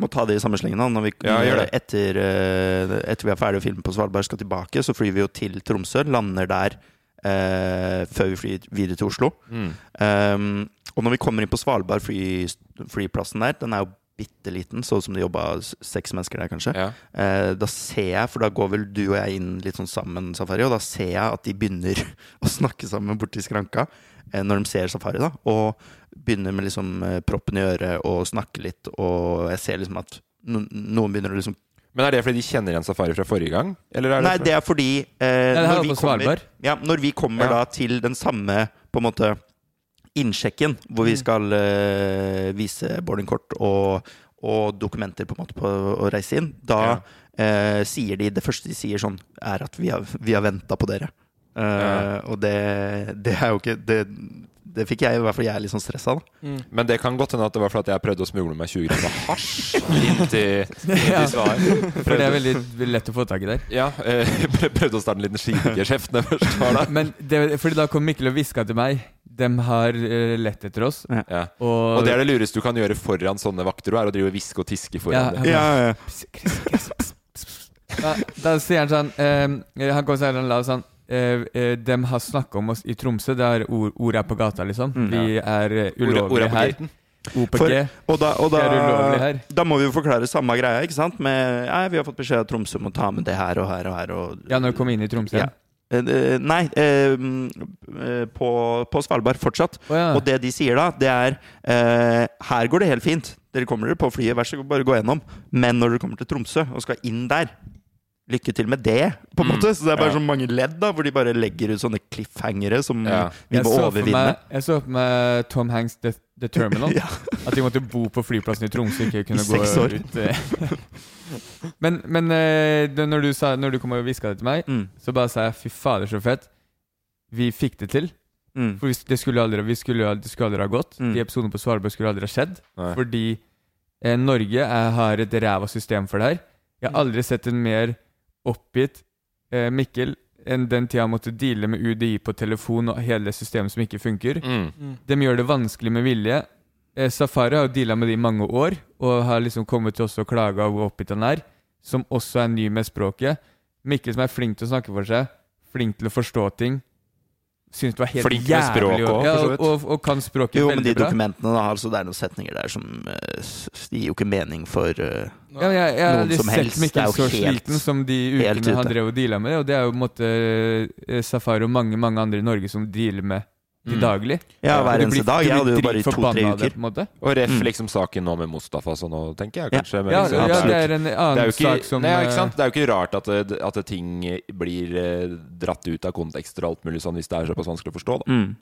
må ta det i samme slengen. Når vi, Ja. Etter, eh, etter vi er ferdig å filme på Svalbard, skal tilbake, så flyr vi jo til Tromsø. Lander der eh, før vi flyr videre til Oslo. Mm. Um, og når vi kommer inn på Svalbard, fly, flyplassen der, den er jo bitte liten, så ut som det jobba seks mennesker der, kanskje. Ja. Eh, da ser jeg, for da går vel du og jeg inn litt sånn sammen, Safari, og da ser jeg at de begynner å snakke sammen borti skranka når de ser Safari, da. Og begynner med liksom eh, proppen i øret og snakke litt, og jeg ser liksom at no noen begynner å liksom Men er det fordi de kjenner igjen Safari fra forrige gang? Eller er det Nei, det er fordi eh, det når, vi kommer, ja, når vi kommer Ja. da til den samme på en måte innsjekken, hvor vi skal eh, vise boardingkort og, og dokumenter på en måte på å reise inn, da eh, sier de Det første de sier sånn, er at vi har, vi har venta på dere. Eh, Ja. Og det, det er jo ikke det, det fikk jeg, i hvert fall jeg er litt sånn stressa av. Men det kan godt hende at det var fordi jeg prøvde å smugle meg 20 gram med hasj inn til, Ja. til svar. For det er veldig, veldig lett å få tak i der. Ja, eh, prøvde å starte en liten skigeskjeft når jeg først var der. Men det, fordi da kom Mikkel og hviska til meg De har eh, lett etter oss. Ja. Og, Og det er det lureste du kan gjøre foran sånne vakter, er å drive og hviske og tiske foran ja, dem. Ja, pss. da, da sier han sånn eh, Han kom og la sånn eh, eh, De har snakka om oss i Tromsø. Det er ord, ord er på gata, liksom. Mm. Vi er ordet ulovlige er her. gaten. O For- Og da, og Vi er da, her. da må vi jo forklare samme greia, ikke sant? Med ja, vi har fått beskjed av Tromsø om å ta med det her og her og her. Og, Ja, når vi kom inn i Tromsø. Ja. Eh, Nei, på, på Svalbard fortsatt. Oh, ja. Og det de sier da, det er eh, Her går det helt fint. Dere kommer dere på flyet, vær så god, bare gå gjennom. Men når dere kommer til Tromsø og skal inn der, lykke til med det, på en Mm, måte. Så det er bare ja. så mange ledd da, hvor de bare legger ut sånne cliffhangere som Ja. vi må overvinne. meg, jeg så for meg Tom Hanks The, The Terminal. Ja. At de måtte bo på flyplassen i Tromsø, ikke kunne I gå seks år. ut eh. Men, men eh, det, når, du sa, når du kom og hviska det til meg, Mm. så bare sa jeg fy fader, så fett. Vi fikk det til. Mm. For det skulle aldri, vi skulle, det skulle aldri ha gått. Mm. De episodene på Svalbard skulle aldri ha skjedd. Nei. Fordi eh, Norge er, har et ræva system for det her. Jeg har aldri sett en mer oppgitt eh, Mikkel enn den tida han måtte deale med UDI på telefon og hele systemet som ikke funker. Mm. De gjør det vanskelig med vilje. Eh, Safari har jo deala med det i mange år, og har liksom kommet til oss og klaga hvor oppgitt han er. som også er ny med språket. Mikkel som er flink til å snakke for seg, flink til å forstå ting. Syns det var helt Flink med språk jævlig ja, og, og, og kan språket Jo, men de bra. dokumentene, da, altså det er noen setninger der som eh, De gir jo ikke mening for uh, Ja, jeg, jeg noen som helst. Det Mikkel er så jo helt sliten som de ukene han drev og deala med det. Og det er jo på en måte eh, Safari og mange mange andre i Norge som dealer med til Mm. daglig. Ja, hver eneste dag. Jeg hadde jo bare i to-tre uker. på en måte. Og ref Mm. liksom saken nå med Mustafa så sånn, tenker jeg Ja. kanskje. men Ja, liksom, ja, det er en annen er ikke, sak som nei, eh, ikke sant? Det er jo ikke rart at, at ting blir eh, dratt ut av kontekster og alt mulig sånn hvis det er såpass vanskelig å forstå. Da. mm.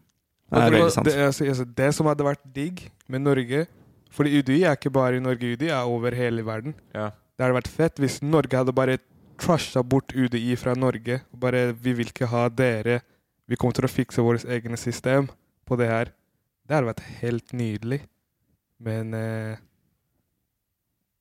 Det er det, sant. Det, altså, altså, det som hadde vært digg med Norge Fordi UDI er ikke bare i Norge, UDI er over hele verden. Ja. Det hadde vært fett hvis Norge hadde bare trasha bort UDI fra Norge. Bare 'Vi vil ikke ha dere. Vi kommer til å fikse vårt eget system på det her'. Det hadde vært helt nydelig. Men eh,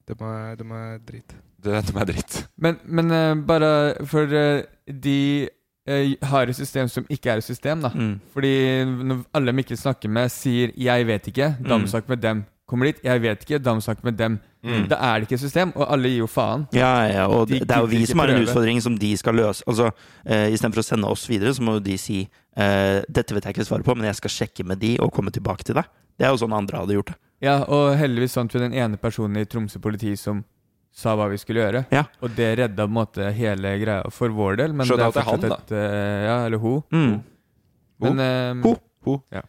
det må det må dritt. Det, det er dritt. Men, men uh, bare for uh, de uh, har et system som ikke er et system, da. Mm. Fordi når alle Mikkel snakker med, sier 'jeg vet ikke', da må Mm. du snakke med dem. Kommer dit 'jeg vet ikke', da må du snakke med dem. Mm. Da er det ikke et system, og alle gir jo faen. Ja, ja, og De det er jo vi som har en utfordring som de skal løse. Altså, eh, Istedenfor å sende oss videre, så må jo de si eh, 'Dette vet jeg ikke svaret på, men jeg skal sjekke med de og komme tilbake til deg'. Det er jo sånn andre hadde gjort det. Ja, og heldigvis fant vi den ene personen i Tromsø politi som sa hva vi skulle gjøre. Ja. Og det redda på en måte hele greia for vår del. Men Skjønner det er fortsatt han, et uh, Ja, eller ho. Mm. Men eh, Ho. Ho. Ja.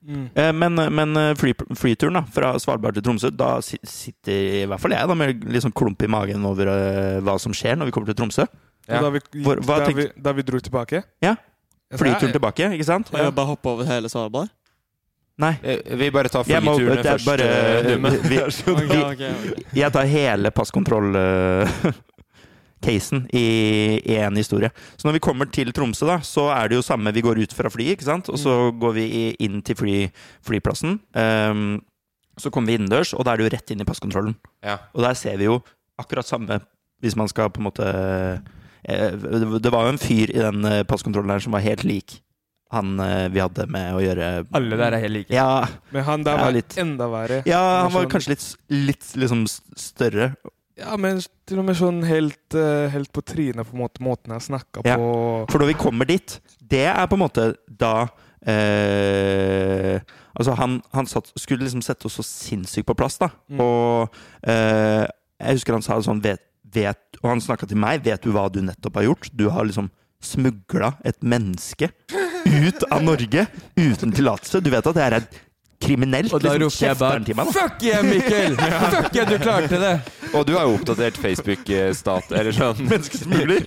Mm. Eh, Men, men eh, fly, flyturen da, fra Svalbard til Tromsø, da sitter i hvert fall jeg da, med litt sånn klump i magen over eh, hva som skjer når vi kommer til Tromsø. Ja. Da, vi, Hvor- hva da, vi, da vi dro tilbake Ja. Flyturen jeg- tilbake, ikke sant? Jeg bare hoppe over hele Svalbard? Nei. Vi bare tar flyturene først. bare- vi, vi- okay, okay, god. Ok, ok, ok. Jeg tar hele passkontroll-casen i én historie. Så når vi kommer til Tromsø, da, så er det jo samme. Vi går ut fra flyet, ikke sant? og så går vi inn til fly, flyplassen. Um, så kommer vi innendørs, og da er det jo rett inn i passkontrollen. Ja. Og der ser vi jo akkurat samme, hvis man skal på en måte eh, Det var jo en fyr i den eh, passkontrollen der som var helt lik han eh, vi hadde med å gjøre. alle der er helt like. Ja, Men han der Ja, var litt. enda verre. ja han var kanskje litt, litt liksom større. Ja, men til og med sånn helt, eh, helt på trynet på en måte, måten jeg snakka Ja. på. For når vi kommer dit, det er på en måte da eh, Altså, han, han satt, skulle liksom sette oss så sinnssykt på plass, da. Mm. Og eh, jeg husker han sa sånn vet, vet, Og han snakka til meg. 'Vet du hva du nettopp har gjort?' Du har liksom smugla et menneske ut av Norge uten tillatelse. Du vet at det er et kriminelt. Og da liksom, ropte jeg bare meg, 'fuck yeah, Mikkel! Fuck yeah, du klarte det!' Og du har jo oppdatert Facebook-stat, eller sånn Menneskesmugler.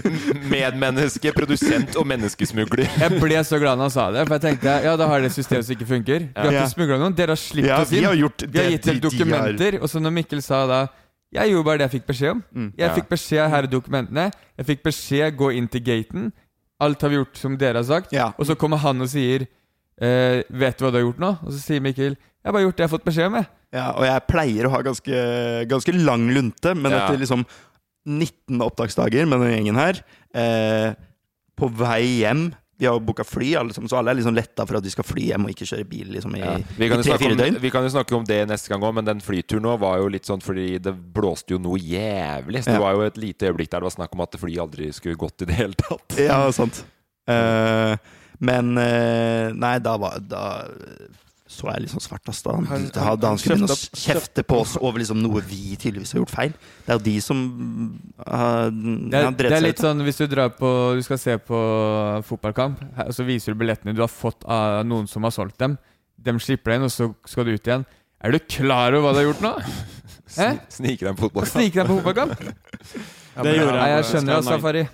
Medmenneske, produsent og menneskesmugler. Jeg ble så glad når han sa det, for jeg tenkte ja, da har det et system som ikke funker. Vi har ikke smugla noen, dere har sluppet Ja, oss vi har gjort Vi har gitt dere de- de har- dokumenter. Og så når Mikkel sa da Jeg gjorde bare det jeg fikk beskjed om. Mm. Jeg Ja. fikk beskjed her i dokumentene. Jeg fikk beskjed gå inn til gaten. Alt har vi gjort som dere har sagt. Ja. Og så kommer han og sier eh, 'Vet du hva du har gjort nå?' Og så sier Mikkel 'Jeg har bare gjort det jeg har fått beskjed om', jeg. Ja, og jeg pleier å ha ganske, ganske lang lunte, men Ja. etter liksom 19 opptaksdager med den gjengen her, eh, på vei hjem Vi har jo booka fly, alle sammen, så alle er liksom letta for at vi skal fly hjem og ikke kjøre bil liksom, i, Ja. Vi, kan i jo snakke tre-fire om, døgn. vi kan jo snakke om det neste gang òg, men den flyturen nå var jo litt sånn fordi det blåste jo noe jævlig. Så det Ja. var jo et lite øyeblikk der det var snakk om at flyet aldri skulle gått i det hele tatt. Ja, sant. Eh, men eh, Nei, da var Da så jeg liksom svartast svart, ass. Da han, Han- da, han- skulle begynne å kjefte på oss over liksom noe vi tydeligvis har gjort feil. Det er jo de som har Det er, ut det er litt sånn hvis du drar på Du skal se på fotballkamp, her- og så viser du billettene du har fått av noen som har solgt dem. De slipper deg inn, og så skal du ut igjen. Er du klar over hva du har gjort nå? Sniker Snike deg på fotballkamp. Snike deg på fotballkamp? Det gjorde Nei, jeg jeg. skjønner det, Safari.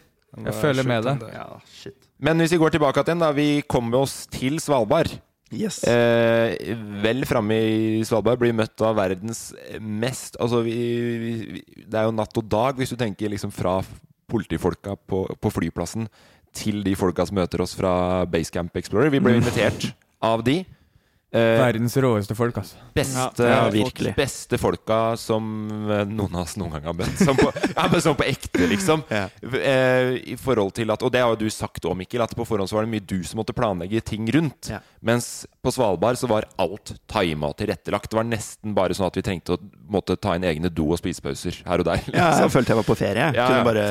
Jeg følger med deg. Ja, shit. Men hvis vi går tilbake igjen, da. Vi kommer oss til Svalbard. Yes. Eh, vel framme i Svalbard blir møtt av verdens mest Altså, vi, vi, det er jo natt og dag, hvis du tenker liksom fra politifolka på, på flyplassen til de folka som møter oss fra Basecamp Explorer. Vi ble invitert av de. Eh, Verdens råeste folk, altså. beste, Ja, virkelig. beste folka som eh, noen av oss noen gang har møtt. Som på, ja, men sånn på ekte, liksom. Ja. Eh, I forhold til at Og det har jo du sagt òg, Mikkel, at på forhånd så var det mye du som måtte planlegge ting rundt. Ja. Mens på Svalbard så var alt tima og tilrettelagt. Det var nesten bare sånn at vi trengte å måtte ta inn egne do- og spisepauser her og der. Ja, jeg følte jeg var på ferie. Ja, Kunne bare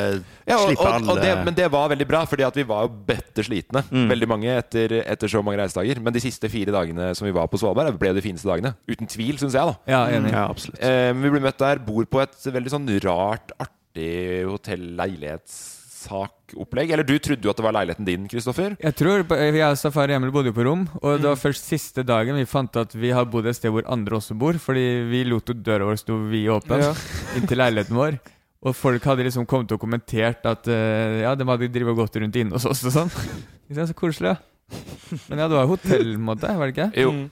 Ja, og, slippe og, alle og det, men det var veldig bra, fordi at vi var jo bøtter slitne. Mm. Veldig mange etter, etter så mange reisedager. Men de siste fire dagene som vi var på Svalbard, ble de fineste dagene. Uten tvil, syns jeg. da Ja, enig. Ja, absolutt. eh, Vi ble møtt der, bor på et veldig sånn rart, artig hotell-leilighetsakopplegg. Eller du trodde jo at det var leiligheten din, Kristoffer. Jeg tror, Jeg og Safari Emil bodde jo på rom, og det var først siste dagen vi fant at vi har bodd et sted hvor andre også bor, fordi vi lot jo døra vår stå vid åpen Ja. inntil leiligheten vår. Og folk hadde liksom kommet og kommentert at uh, ja, de hadde drevet godt gått rundt inne hos oss og sånn. Så koselig, ja. Men ja, du har hotell, på en måte? var det ikke? Jo. Mm.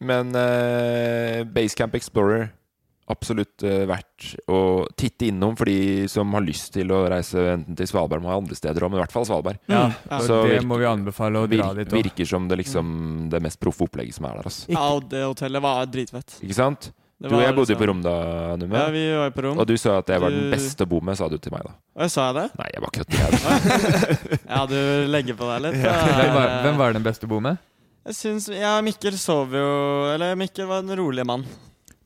Men uh, Basecamp Explorer absolutt uh, verdt å titte innom for de som har lyst til å reise enten til Svalbard eller andre steder men i hvert fall Svalbard. Ja, Ja. Så det virker- må vi anbefale å dra dit virker som det liksom det mest proffe opplegget som er der. Altså. Ja, og det hotellet var dritfett. Ikke sant? Det Du og jeg bodde jo liksom- på rom da, Numme. Ja, vi var på rom. Og du sa at jeg var den beste å bo med, sa du til meg da. Og jeg sa jeg det? Nei, jeg bare kødder. Ja, du legger på deg litt. Hvem, var- hvem var den beste å bo med? Jeg syns Ja, Mikkel sov jo Eller Mikkel var en rolig mann.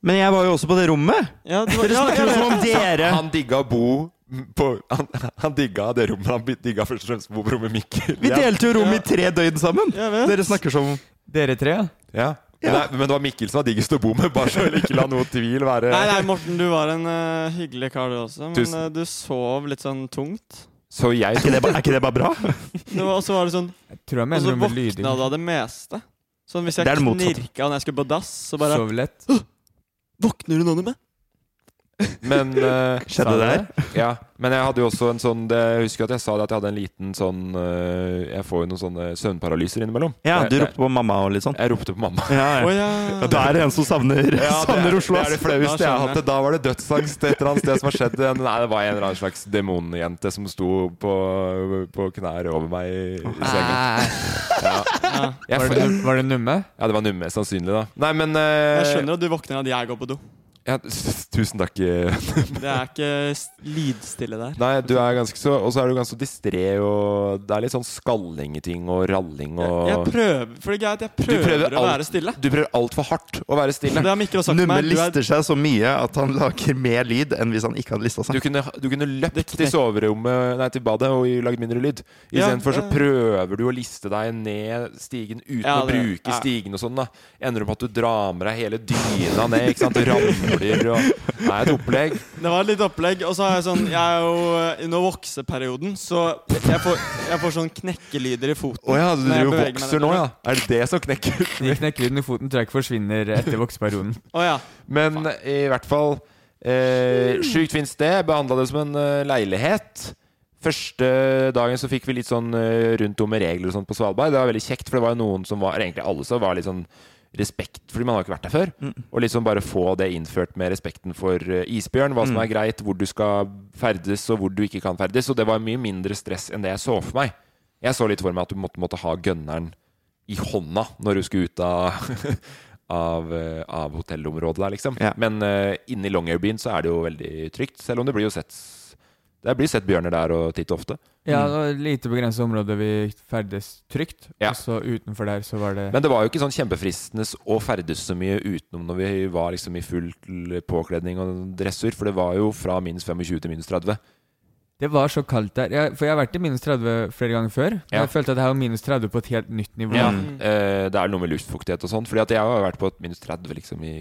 Men jeg var jo også på det rommet! Ja, du var, Dere snakker jo som om dere Han digga å bo på Han, han digga det rommet. Han digga først og fremst å bo på rommet Mikkel. Vi delte jo rom i tre døgn sammen! Dere snakker som Dere tre, ja? Men, det, men det var Mikkel som var diggest å bo med, bare så jeg ikke la noe tvil være Nei, nei, Morten, du var en uh, hyggelig kar, du også. Men Tusen. eh, du sov litt sånn tungt. Så jeg Er ikke det, ba- er ikke det bare bra? Og så var det sånn Jeg tror jeg Og mener så noe med våkna lyding. du av det meste. Sånn hvis Det jeg er det motsatte. knirka når jeg skulle på dass, så bare Sov lett. Våkner du nå, Numme? Men uh, Skjedde det her? Ja, men jeg hadde jo også en sånn det, Jeg husker at jeg sa det at jeg hadde en liten sånn uh, Jeg får jo noen sånne søvnparalyser innimellom. Ja, Jeg- du jeg- ropte på mamma og litt sånn? Jeg ropte på mamma. Ja, ja. Oh, ja. Ja, Da er det en som savner, Ja, det savner er, Oslo. det er det flaueste jeg har hatt. Da var det dødsangst et eller annet sted som har skjedd. Nei, det var en eller annen slags demonjente som sto på, på knær over meg i i senga. Ja. ja. Var det, var det numme? ja, det var numme, sannsynlig, da. Nei, men uh, Jeg skjønner at du våkner av at jeg går på do. Ja, tusen takk. eh. Det er ikke lydstille der. Nei, du er ganske så Og så er du ganske distré, og det er litt sånn skalling i ting og ralling og Jeg, jeg prøver For det er greit, jeg prøver, prøver å alt- være stille. Du prøver altfor hardt å være stille. Det har Mikkel sagt Numme meg. lister er, seg så mye at han lager mer lyd enn hvis han ikke hadde lista Du seg. kunne, du kunne løpt til soverommet Nei, til badet og lagd mindre lyd. Ja, for så prøver du å liste deg ned stigen uten Ja, å bruke ja. stigen og sånn. da Ender opp med at du drar med deg hele dyna ned. Ikke sant? Og ramler og Det er et opplegg. det var litt opplegg. Og så har jeg sånn Jeg er jo under vokseperioden, så jeg får, jeg får sånn knekkelyder i foten. Å ja, du driver og vokser nå, ja? Er det det som knekker? De knekkelydene i foten tror jeg ikke forsvinner etter vokseperioden. Oh, ja. Men i hvert fall eh, Sjukt fint sted. Behandla det som en uh, leilighet. Første dagen så fikk vi litt sånn eh, rundt om med regler og sånt på Svalbard. Det var veldig kjekt, for det var jo noen som var egentlig alle som var litt sånn respekt, fordi man har ikke vært der før. Og liksom bare få det innført med respekten for eh, isbjørn. Hva som er greit, hvor du skal ferdes, og hvor du ikke kan ferdes. Og det var mye mindre stress enn det jeg så for meg. Jeg så litt for meg at du måtte, måtte ha gunneren i hånda når du skulle ut av av, eh, av hotellområdet der, liksom. Ja. Men uh, inne i Longyearbyen så er det jo veldig trygt, selv om det blir jo sett Det blir sett bjørner der og titt ofte. Ja, det var et lite begrenset område vi ferdes trygt. Ja. Og så utenfor der så var det Men det var jo ikke sånn kjempefristende å ferdes så mye utenom når vi var liksom i full påkledning og dressur, for det var jo fra minus 25 til minus 30. Det var så kaldt der. Jeg, for jeg har vært i minus 30 flere ganger før. Ja. Jeg følte at det her var minus 30 på et helt nytt nivå. Ja. Eh, det er noe med luftfuktighet og sånn. Fordi at jeg har vært på et minus 30 liksom i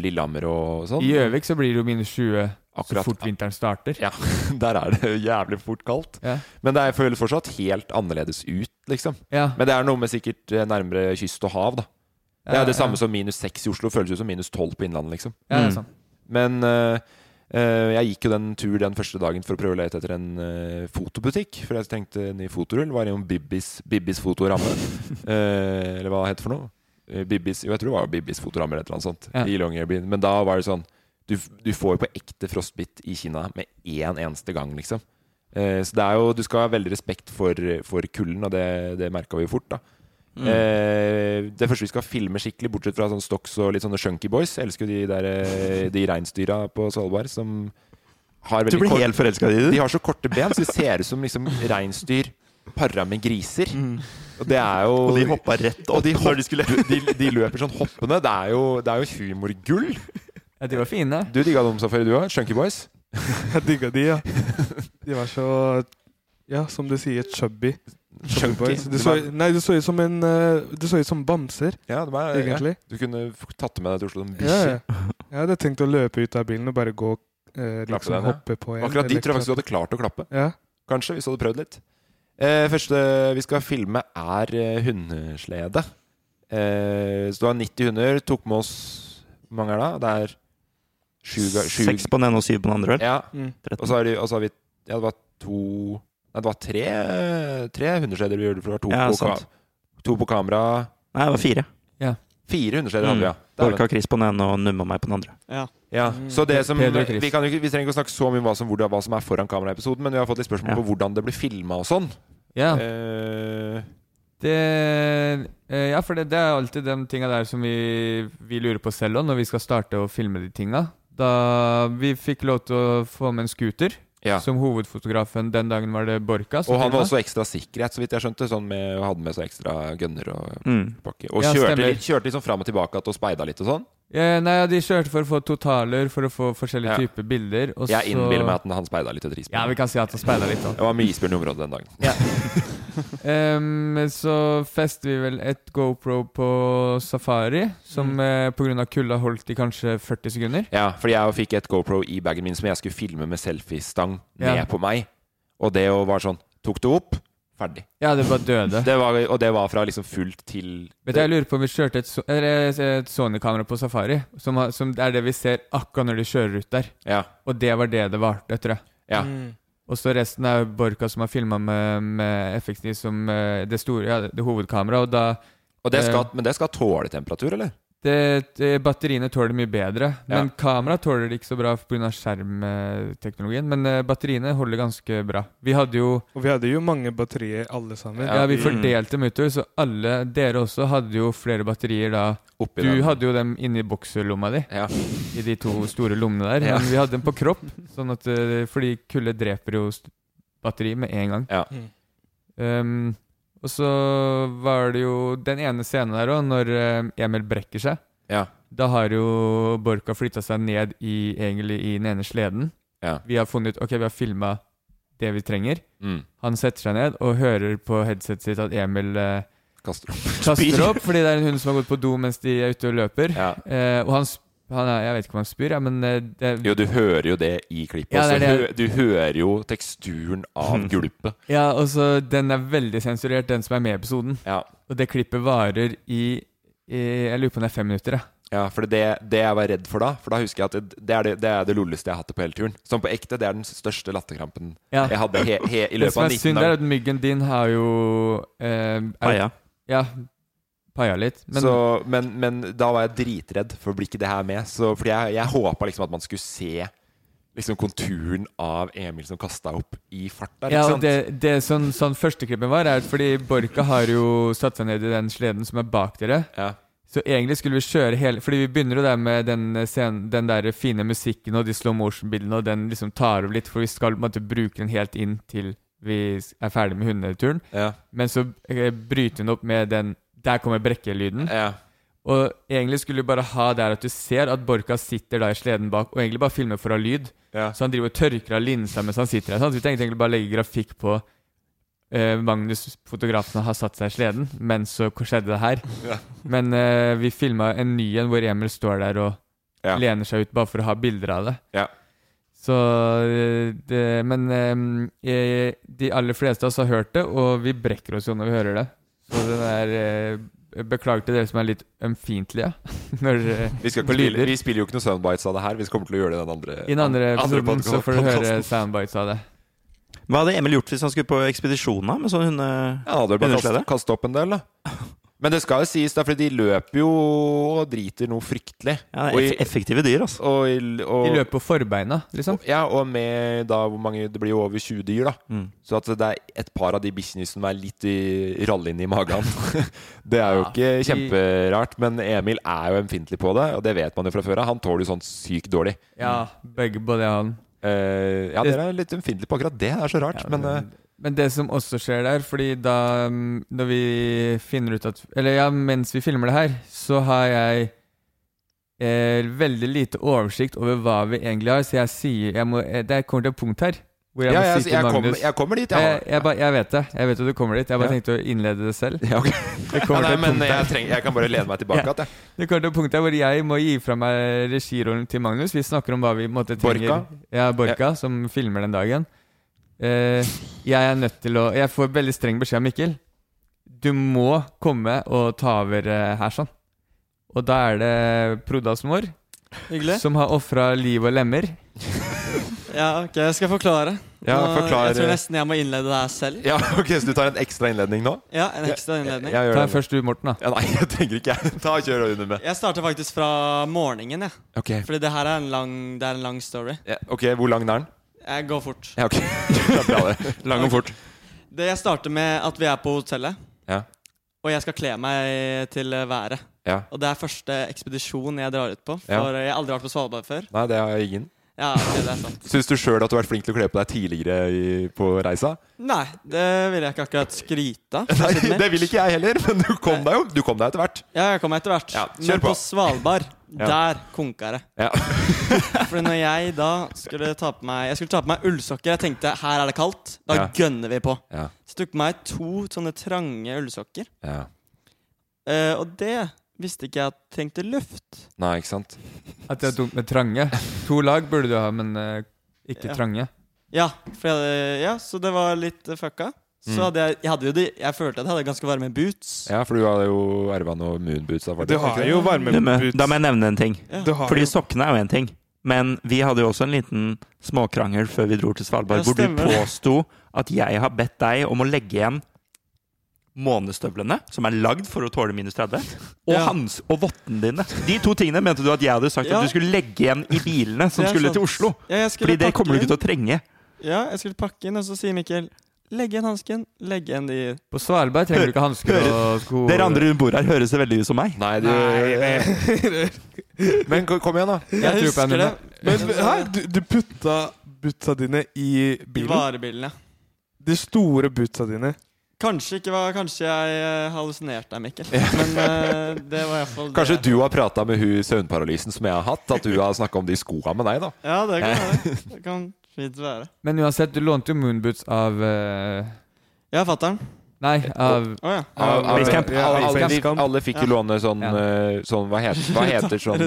Lillehammer og sånn. I Gjøvik så blir det jo minus 20 Akkurat. så fort vinteren starter. Ja, der er det jævlig fort kaldt. Ja. Men det føles fortsatt helt annerledes ut, liksom. Ja. Men det er noe med sikkert eh, nærmere kyst og hav, da. Det er det samme som minus 6 i Oslo. Føles ut som minus 12 på Innlandet, liksom. Ja, det er Mm. sant. Men eh, jeg gikk jo den tur den første dagen for å prøve å lete etter en eh, fotobutikk. For jeg tenkte en ny fotorull. Var innom Bibbis, Bibbis fotoramme. Eh, eller hva det heter for noe. Eh, Bibbis, jo, jeg tror det var Bibbis fotoramme eller noe sånt. Ja. I Longyearbyen. Men da var det sånn Du, du får jo på ekte frostbitt i Kina med én eneste gang, liksom. Eh, så det er jo Du skal ha veldig respekt for, for kulden, og det, det merka vi jo fort, da. Mm. Eh, det første vi skal filme skikkelig, bortsett fra sånn Stocks og litt sånne Shunky Boys Jeg elsker jo de der eh, De reinsdyra på Svalbard som har Du blir kort- helt forelska i De har så korte ben, så de ser ut som liksom reinsdyr para med griser. Og det er jo Mm. Og de hoppa rett og opp de, hopp, de skulle de, de løper sånn hoppende. Det er jo, det er jo humorgull. Ja, de var fine. Du digga dem, Safari, du òg? Shunky Boys? Jeg digga de, ja. De var så Ja, som du sier, chubby. Chunky. Det så, nei, det så ut som en eh, Det så ut som bamser, Ja, er, egentlig. Ja. Du kunne tatt det med deg til Oslo som bikkje. ja. Jeg hadde tenkt å løpe ut av bilen og bare gå eh, liksom den, hoppe på en. Akkurat de tror jeg faktisk du hadde klart å klappe. Ja. Kanskje, hvis du hadde prøvd litt. Eh, første vi skal filme, er eh, hundeslede. Eh, så du har 90 hunder. Tok med oss Hvor mange er det? Det er sju, Seks på den ene og syv på den andre, vel? Ja. Mm. Og så har vi Ja, det var to Nei, det var tre, tre hundesleder vi gjorde. For det var to, Ja, på, ka, to på kamera. Nei, det var fire. Fire hundesleder hadde vi, ja. Mm. Borka Chris på den ene og Numma meg på den andre. Ja. Ja, Mm. så det som, Chris. vi, kan jo ikke, vi trenger ikke å snakke så mye om hva som, hvordan, hva som er foran kameraepisoden, men vi har fått litt spørsmål Ja. på hvordan det blir filma og sånn. Ja. Eh, Det, eh, ja, for det, det er alltid de tinga der som vi, vi lurer på selv òg, når vi skal starte å filme de tinga. Da vi fikk lov til å få med en scooter ja. som hovedfotografen den dagen var det Borka. Og han var også ekstra sikkerhet, så vidt jeg skjønte. Sånn med, hadde med seg ekstra gunner og Mm. pakke. Og Ja, kjørte, litt, kjørte sånn fram og tilbake og speida litt og sånn. Ja, nei, ja, De kjørte for å få totaler, for å få forskjellige Ja. typer bilder. Jeg innbiller meg at han speida litt etter isbjørn. Ja, vi kan si at han speida litt òg. Det var mye isbjørn i området den dagen. Em, så fester vi vel et GoPro på safari, som Mm. uh, på grunn av kulda holdt i kanskje 40 sekunder. Ja, fordi jeg fikk et GoPro i bagen min som jeg skulle filme med selfiestang ned Ja. på meg. Og det å var sånn Tok det opp, ferdig. Ja, det bare døde. Det var, og det var fra liksom fullt til Vet du, Jeg lurer på om vi kjørte et, et Sony-kamera på safari, som, som er det vi ser akkurat når de kjører ut der. Ja. Og det var det det varte, tror jeg. ja. Mm. Og så resten er Borka som har filma med, med FX9 som eh, det store, ja, det hovedkameraet. Og da Og det skal, Eh. men det skal tåle temperatur, eller? Det, det, Batteriene tåler det mye bedre. Ja. Men kamera tåler det ikke så bra pga. skjermteknologien. Men uh, batteriene holder ganske bra. Vi hadde jo Og vi hadde jo mange batterier, alle sammen. Ja, vi Mm. fordelte dem utover, så alle dere også hadde jo flere batterier da. Oppi Du den. hadde jo dem inni bokselomma di, Ja. i de to store lommene der. Ja. Men vi hadde dem på kropp, sånn at, eh, fordi kulde dreper jo batteri med en gang. Ja. Um, og så var det jo den ene scenen der òg, når eh, Emil brekker seg. Ja. Da har jo Borka flytta seg ned i, egentlig i den ene sleden. Ja. Vi har funnet Ok, vi har filma det vi trenger. Mm. Han setter seg ned og hører på headsetet sitt at Emil eh, Kaster opp. kaster opp fordi det er en hund som har gått på do mens de er ute og løper. Ja. Eh, og han, sp- han er, Jeg vet ikke om han spyr, ja, men eh, det, Jo, du hører jo det i klippet. Ja, det det. Hø- Du hører jo teksturen av gulpet. Ja, og så Den er veldig sensurert, den som er med i episoden. Ja. Og det klippet varer i, i Jeg lurer på om det er fem minutter. Ja. Ja, for det, det jeg var redd for da For da husker jeg at det, det er det, det er det lolleste jeg har hatt det på hele turen. Som på ekte, det er den største latterkrampen Ja. jeg hadde he, he, i Det som er synd, er at myggen din har jo eh, er- Paia. Ja, paia litt. Men så, men, men da var jeg dritredd for å bli ikke det her med. Så, fordi jeg, jeg håpa liksom at man skulle se liksom konturen av Emil som kasta opp i fart ja, og det, det sånn, sånn førsteklippen var, er fordi Borka har jo satt seg ned i den sleden som er bak dere. Ja. Så egentlig skulle vi kjøre hele Fordi vi begynner jo der med den, scenen, den der fine musikken og de slow motion-bildene, og den liksom tar over litt, for vi skal på en måte bruke den helt inn til vi er ferdig med hundeturen. Ja. Men så eh, bryter hun opp med den Der kommer brekkelyden. Ja. Og egentlig skulle du bare ha der at du ser at Borka sitter da i sleden bak, og egentlig bare filmer for å ha lyd. Ja. Så han driver og tørker av linsa mens han sitter der. Så vi tenkte egentlig bare å legge grafikk på eh, Magnus, fotografen, har satt seg i sleden, men så skjedde det her. Ja. Men eh, vi filma en ny en hvor Emil står der og Ja. lener seg ut bare for å ha bilder av det. Ja. Så eh, det, Men eh, de aller fleste av oss har hørt det, og vi brekker oss jo når vi hører det. Så den er eh, Beklager til dere som er litt ømfintlige. Når, eh, Vi, spille, vi spiller jo ikke noen soundbites av det her. Vi kommer til å gjøre det i den andre I den andre episoden podca- så får du høre soundbites av det. Hva hadde Emil gjort hvis han skulle på ekspedisjon med sånn hunde... Ja, Han hadde vel bare kastet opp en del, da. Men det skal jo sies, da, for de løper jo og driter noe fryktelig. Ja, det er eff effektive dyr, altså. Og, i- og, De løper på forbeina, liksom. Ja, og med da hvor mange Det blir jo over 20 dyr, da. Mm. Så at det er et par av de bikkjene som er litt i rallende i magen. det er jo Ja, ikke de- kjemperart, men Emil er jo ømfintlig på det, og det vet man jo fra før av. Han tåler jo sånn sykt dårlig. Ja, begge, på det, han. Uh, ja, dere er litt ømfintlige på akkurat det. Det er så rart. Ja, men eh, Men det som også skjer der, fordi da mm, Når vi finner ut at Eller ja, mens vi filmer det her, så har jeg eh, veldig lite oversikt over hva vi egentlig har, så jeg sier jeg må, eh, Det kommer til et punkt her hvor jeg ja, må jeg, si jeg, Magnus kommer, jeg kommer dit, jeg, jeg. jeg, ba- jeg vet det. Jeg vet at du kommer dit. Jeg bare Ja. tenkte å innlede det selv. Ja, okay. Det Ja, nei, til men punkt jeg, trenger, jeg kan bare lene meg tilbake igjen. jeg. Det kommer til et punkt her hvor jeg må gi fra meg regirollen til Magnus. Vi snakker om hva vi måtte trenger. Borka? Ja, Borka, som filmer den dagen. Eh, jeg er nødt til å Jeg får veldig streng beskjed av Mikkel. Du må komme og ta over eh, her sånn. Og da er det Proddas mor, Hyggelig. som har ofra liv og lemmer. Ja, ok, jeg skal forklare. Ja, Nå- forklar- Jeg tror nesten jeg må innlede det her selv. Ja, ok, Så du tar en ekstra innledning nå? Ja, en ekstra innledning. Jeg, jeg gjør Ta det. først du, Morten. da Ja, nei, jeg trenger ikke jeg. Ta og Kjør under med. Jeg starter faktisk fra morgenen, jeg. Ok, Fordi det her er en lang, det er en lang story. ja, ok, Hvor lang er den? Jeg går fort. Ja, ok. Det er bra, det. Lang og fort. Det Jeg starter med at vi er på hotellet, Ja. og jeg skal kle meg til været. ja. Og det er første ekspedisjon jeg drar ut på, for Ja. jeg har aldri vært på Svalbard før. Nei, det har jeg ingen. Ja, det er sant. Syns du sjøl at du har vært flink til å kle på deg tidligere i, på reisa? Nei, det vil jeg ikke akkurat skryte av. Det vil ikke jeg heller, men du kom deg jo Du kom deg etter hvert. Ja, jeg kom meg etter hvert. Ja, Men på. Svalbard, Ja. der konka det. Ja. For når jeg da skulle ta på meg Jeg skulle ta på meg ullsokker Jeg tenkte her er det kaldt. Da Ja. gønner vi på. Ja. Så tok på meg to sånne trange ullsokker. ja. Uh, og det visste ikke jeg at trengte luft. Nei, ikke sant? At det er dumt med trange. To lag burde du ha, men eh, ikke Ja. trange. Ja, for jeg hadde, ja, så det var litt eh, fucka. Så Mm. hadde jeg Jeg hadde jo de Jeg følte at jeg hadde ganske varme boots. Ja, for du hadde jo erva noe moonboots. Da, Du har jo Du, boots varmeboots. da må jeg nevne en ting. Ja. Du har Fordi jo sokkene er jo en ting. Men vi hadde jo også en liten småkrangel før vi dro til Svalbard, Ja, hvor du stemmer det. påsto at jeg har bedt deg om å legge igjen månestøvlene, som er lagd for å tåle minus 30, og, Ja. hans, og vottene dine. De to tingene mente du at jeg hadde sagt Ja. at du skulle legge igjen i bilene som skulle sant. til Oslo. Ja, skulle Fordi det kommer du ikke til å trenge. Ja, jeg skulle pakke inn, og så sier Mikkel Legg igjen hansken. Legg igjen de På Svalbard trenger du ikke hansker og sko. Dere andre rundt bordet her høres det veldig ut som meg. Nei, du Men kom igjen, da. Jeg, jeg husker det. Men hæ? Du, du putta bootsa dine i I bilen? varebilen, ja. De store bootsa dine. Kanskje ikke var Kanskje jeg eh, hallusinerte deg, Mikkel. Men uh, det var iallfall det. Kanskje du har prata med hun søvnparalysen som jeg har hatt? At du har snakka om de skoa med deg, da? Ja, det kan være. Det kan fint være. Men uansett, du lånte jo moonboots av uh... Ja, fatter'n. Nei, av Å ja. Av- av- Basecamp. alle, alle, alle fikk jo låne sånn, Ja. sånn hva, heter, hva heter sånn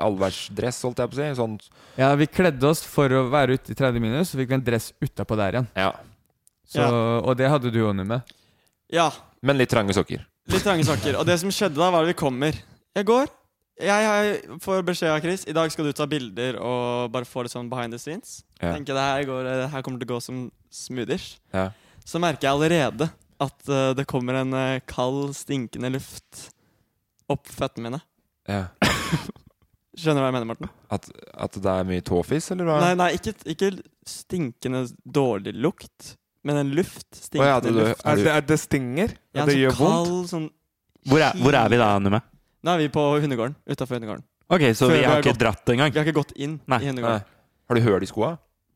allværsdress, holdt jeg på å si? Sånn Ja, vi kledde oss for å være ute i 30 minus, så fikk vi en dress utapå der igjen. Ja. Så, Ja. Og det hadde du Jonny med. ja. Men litt trange sokker. Litt trange sokker. Og det som skjedde da, var at vi kommer. Jeg går. Jeg, jeg får beskjed av Chris I dag skal du ta bilder og bare få litt sånn behind the scenes. Ja. Tenker det her, går, det her kommer til å gå som smoothish. Ja. Så merker jeg allerede at uh, det kommer en uh, kald, stinkende luft opp føttene mine. Ja. Skjønner du hva jeg mener, Morten? At, at det er mye tåfis, eller hva? Nei, nei, ikke, ikke stinkende dårlig lukt, men en luft. Å Stinkende ja, det, luft. Er det, er det stinger? Ja, det gjør kald, vondt? sånn Hvor er, hvor er vi da, Numme? Nå er vi på hundegården. Utafor hundegården. Ok, så Før vi har har ikke gått- dratt engang? Vi har ikke gått inn Nei. i nei. hundegården. Har du høl i skoa?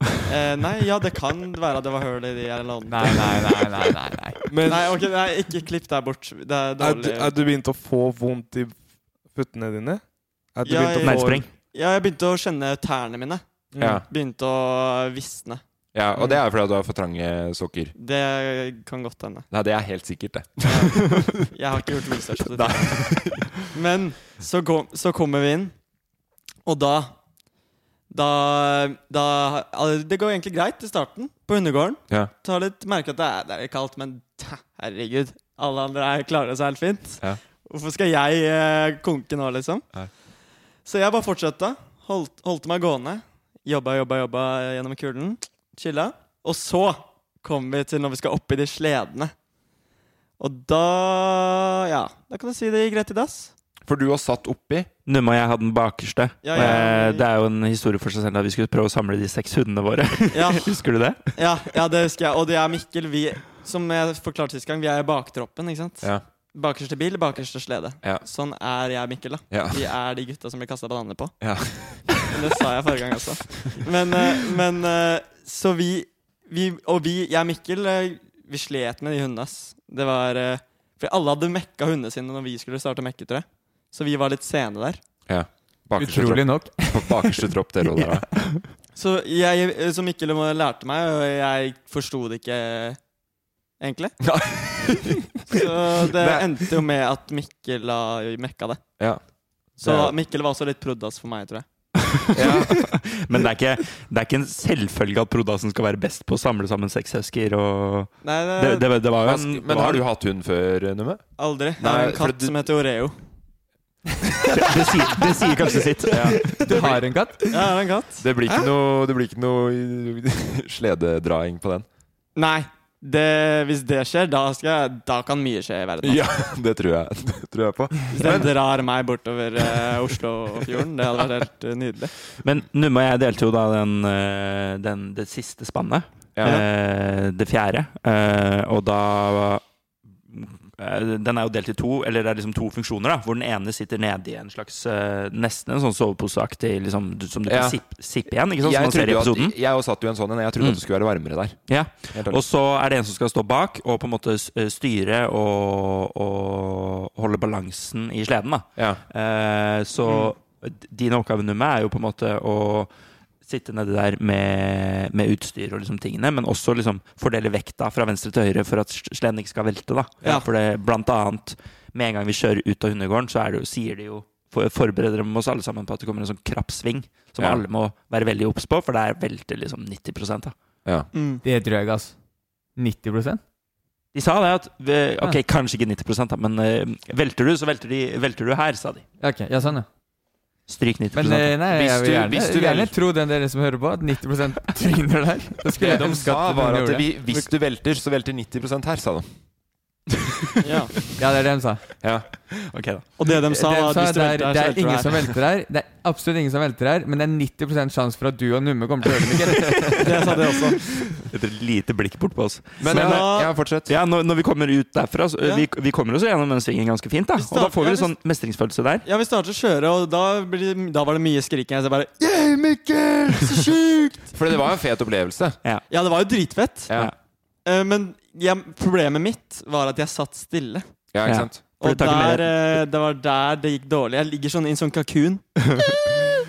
Eh, nei, ja, det kan være at det var høl i de eller annet. Nei, nei, nei, nei, nei, nei. Men Nei, okay, nei, ikke klipp der bort. Det er er, du, er du begynt å få vondt i føttene dine? Er du Ja, begynt å få? Ja, jeg begynte å kjenne tærne mine. Ja. Begynte å visne. Ja. Og det er fordi du har for trange sokker. Det kan godt hende. Nei, det er helt sikkert, det. Jeg har ikke gjort research på det. Men så, kom, så kommer vi inn, og da da, da Det går egentlig greit i starten, på hundegården. Ja. Tar litt, merke at det er, det er kaldt, men herregud. Alle andre er, klarer seg helt fint. Ja. Hvorfor skal jeg eh, konke nå, liksom? Ja. Så jeg bare fortsatte. Holdt, holdt meg gående. Jobba, jobba, jobba gjennom kulden. Chilla. Og så kommer vi til når vi skal opp i de sledene. Og da Ja, da kan du si det gikk rett i dass. For du var satt oppi. Numme og jeg hadde den bakerste. Ja, ja. ja, Det er jo en historie for seg selv at vi skulle prøve å samle de seks hundene våre. Ja. Husker du det? Ja, ja, det husker jeg. Og det er Mikkel. Vi, som jeg forklarte sist gang, vi er i baktroppen, ikke sant? Ja. Bakerste bil, bakerste slede. Ja. Sånn er jeg Mikkel, da. Ja. Vi er de gutta som blir kasta bananer på. Ja. Det sa jeg forrige gang også. Men, eh, men eh, så vi, vi Og vi, jeg og Mikkel, eh, vi slet med de hundene, ass. Det var eh, For alle hadde mekka hundene sine når vi skulle starte å mekke, tror jeg. Så vi var litt sene der. ja. Bakerste Utrolig tropp, nok. bakerste tropp dere holder der. Så jeg, så Mikkel lærte meg, og jeg forsto det ikke egentlig. så det Nei. endte jo med at Mikkel la mekka det. Ja. Så Mikkel var også litt pruddas for meg, tror jeg. Men det er, ikke, det er ikke en selvfølge at prodasen skal være best på å samle sammen seks husker. Og Nei, det, det, det, det var jo en Men har du hatt hund før, Numme? aldri. Jeg Nei, har en katt du- som heter Oreo. det, det, sier, det sier kanskje sitt. Ja. Du har en katt? Ja, jeg har en katt. Det blir ikke noe, det blir ikke noe slededraing på den? Nei. Det, hvis det skjer, da, skal jeg, da kan mye skje i verden. Ja, det tror jeg, det tror jeg på. Hvis den drar meg bortover eh, Oslofjorden, det hadde vært helt eh, nydelig. Men Numme og jeg delte jo da den, eh, den, det siste spannet. Ja. Eh, det fjerde. Eh, og da Den er jo delt i to, eller det er liksom to funksjoner, da. Hvor den ene sitter nede i en slags eh, Nesten en sånn soveposeaktig liksom, som du Ja. kan sippe, sippe igjen, ikke sant? Som Jeg, man ser i episoden. at, jeg også satt jo en sånn en. Jeg trodde Mm. at det skulle være varmere der. Ja. Og så er det en som skal stå bak og på en måte eh, styre og, og holde balansen i sleden. da. Ja. Eh, så mm. din oppgave nummer er jo på en måte å sitte nedi der med, med utstyr og liksom tingene, men også liksom fordele vekta fra venstre til høyre for at sleden ikke skal velte. da. Ja. For det, blant annet, med en gang vi kjører ut av hundegården, så er det jo, sier de jo for, Forbereder de oss alle sammen på at det kommer en sånn krapp sving, som Ja. alle må være veldig obs på, for der velter liksom 90 da. Ja. Mm. Det er jeg, ass. 90% De sa det at Ok, kanskje ikke 90 da, men eh, velter du, så velter, de, velter du her, sa de. Ok, ja, sånn, ja. Stryk 90 Men eh, nei, Hvis jeg vil du- gjerne, hvis du gjerne tro den dere som hører på, at 90 tryner der. Det de sa, var at vi, hvis du velter, så velter 90% her, sa de. Ja. Ja, det er det de sa. Ja. Okay, da. Og det de sa, De var sa hvis du det, er, velter det er ingen som velter her. Det er absolutt ingen som velter her, men det er 90% sjanse for at du og Numme kommer til å gjøre det, Mikkel. Det sa de også. Et lite blikk bort på oss. Men, Men ja, ja, fortsett. Ja, når, når vi kommer ut derfra, så, Ja. vi, vi kommer oss gjennom den svingen ganske fint. da Og da får vi litt sånn mestringsfølelse der. Ja, vi starter å kjøre, og da, blir da var det mye skriking. Jeg sa bare Yeah, Mikkel! Så sjukt! For det var en fet opplevelse. Ja. Ja, det var jo dritfett. Ja, Eh, men jeg, problemet mitt var at jeg satt stille. ja ikke sant? Og det der, eh, det var der det gikk dårlig. Jeg ligger sånn i en sånn kalkun.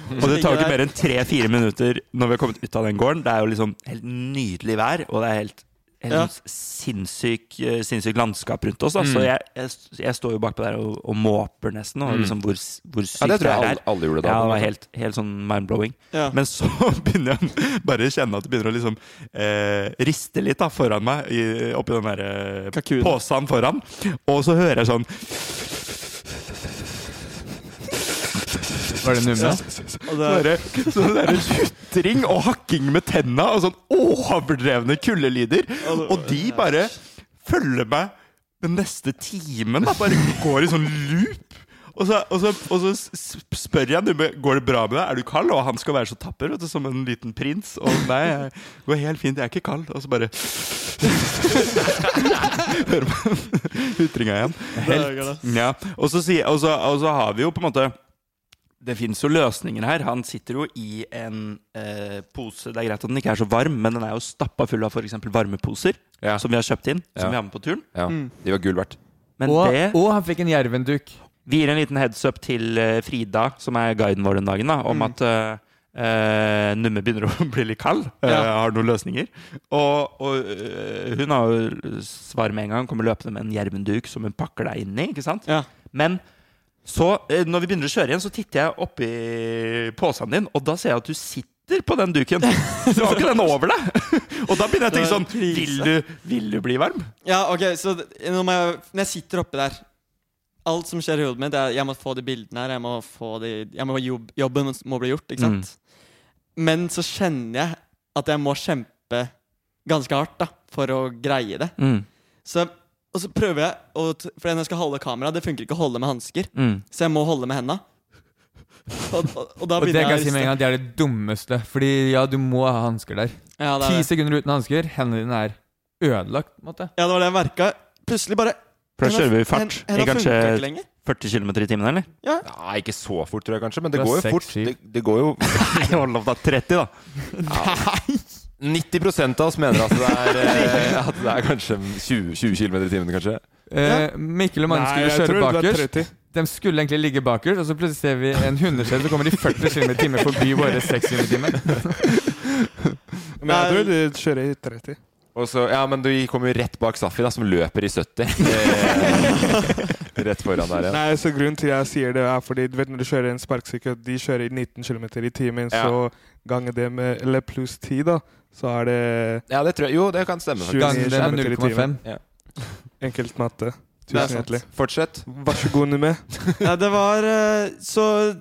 Og det tar jo ikke mer enn tre-fire minutter når vi har kommet ut av den gården. Det er jo liksom helt nydelig vær, og det er helt Ja. sinnssyk, sinnssyk, eh, landskap rundt oss. Da. Mm. Så jeg, jeg, jeg står jo bakpå der og, og måper nesten. Og Mm. liksom hvor, hvor sykt Ja, det tror jeg er alle, alle gjorde da. Ja, det var helt, helt sånn mind-blowing. Ja. Men så begynner jeg bare kjenne at det begynner å liksom eh, riste litt da, foran meg, i, oppi den der eh, posen foran. Og så hører jeg sånn Var det nummeret? Sånn det, derre- sutring og hakking med tenna og sånn overdrevne kullelyder. Og de bare følger meg den neste timen. da Bare går i sånn loop. Og så, og så, og så spør jeg Numme går det bra med deg. Er du kald. Og han skal være så tapper, vet du, som en liten prins. Og nei, jeg går helt fint, jeg er ikke kald. Og så bare Hører man utringa igjen. Helt. Ja, og, så, og så har vi jo på en måte Det fins jo løsninger her. Han sitter jo i en eh, pose. Det er greit at den ikke er så varm, men den er jo stappa full av f.eks. varmeposer. Ja. Som vi har kjøpt inn, som Ja. vi har med på turen. Ja, de var gull verdt. Men Og, det og han fikk en jervenduk. Vi gir en liten heads up til uh, Frida, som er guiden vår den dagen, da, om at uh, uh, Numme begynner å bli litt kald. Ja. har noen løsninger. Og, og hun har jo svar med en gang. Kommer løpende med en jervenduk som hun pakker deg inn i. ikke sant? Ja. Men så, eh, når vi begynner å kjøre igjen, så titter jeg oppi posen din, og da ser jeg at du sitter på den duken. Du har ikke den over deg! Og da begynner jeg å tenke sånn Vil du, vil du bli varm? ja, ok, så når, jeg, når jeg sitter oppi der Alt som skjer i hodet mitt, er jeg må få de bildene her. Jeg må få de, jeg må jobb, jobben må bli gjort, ikke sant? Men så kjenner jeg at jeg må kjempe ganske hardt da, for å greie det. Mm. Så, og så prøver jeg å t- For når jeg skal holde kamera, det funker ikke å holde med hansker. Mm. Så jeg må holde med henda. Og, og, og da Og det begynner kan jeg jeg si med en gang, det er det dummeste. Fordi ja, du må ha hansker der. Ja, det er Ti det. sekunder uten hansker, hendene dine er ødelagt. på en måte Ja, det var det jeg merka. Plutselig bare For da Henda- kjører vi i fart henda i kanskje funker ikke lenger. 40 km i timen, eller? Ja. Nei, ikke så fort, tror jeg kanskje, men det Det går jo seks, fort. syv. Det, det går jo Nei, hold opp da. 30, da. 90% av oss mener at det er, eh, at det er kanskje 20, 20 km i timen, kanskje. Eh, Mikkel og Magnus Nei, skulle kjøre tror det bakerst. 30. De skulle egentlig ligge bakerst, og så plutselig ser vi en hundeskjell, så kommer de 40 km i timen forbi våre 6 km i timen. Men jeg tror de kjører i 30. Og så, ja, men du kom jo rett bak Safi, da, som løper i 70. Eh, rett foran der igjen. Nei, så Grunnen til jeg sier det, er fordi du vet når du kjører en sparkesykkel, de kjører i 19 km i timen, Ja. så ganger det med Eller pluss 10, da, så er det Ja, det tror jeg. Jo, det kan stemme. Ganger det med kilometer i timen. 0,5. enkelt matte. Det Tusen hjertelig. Fortsett. Vær så god, Nume. Ja, det var eh, Så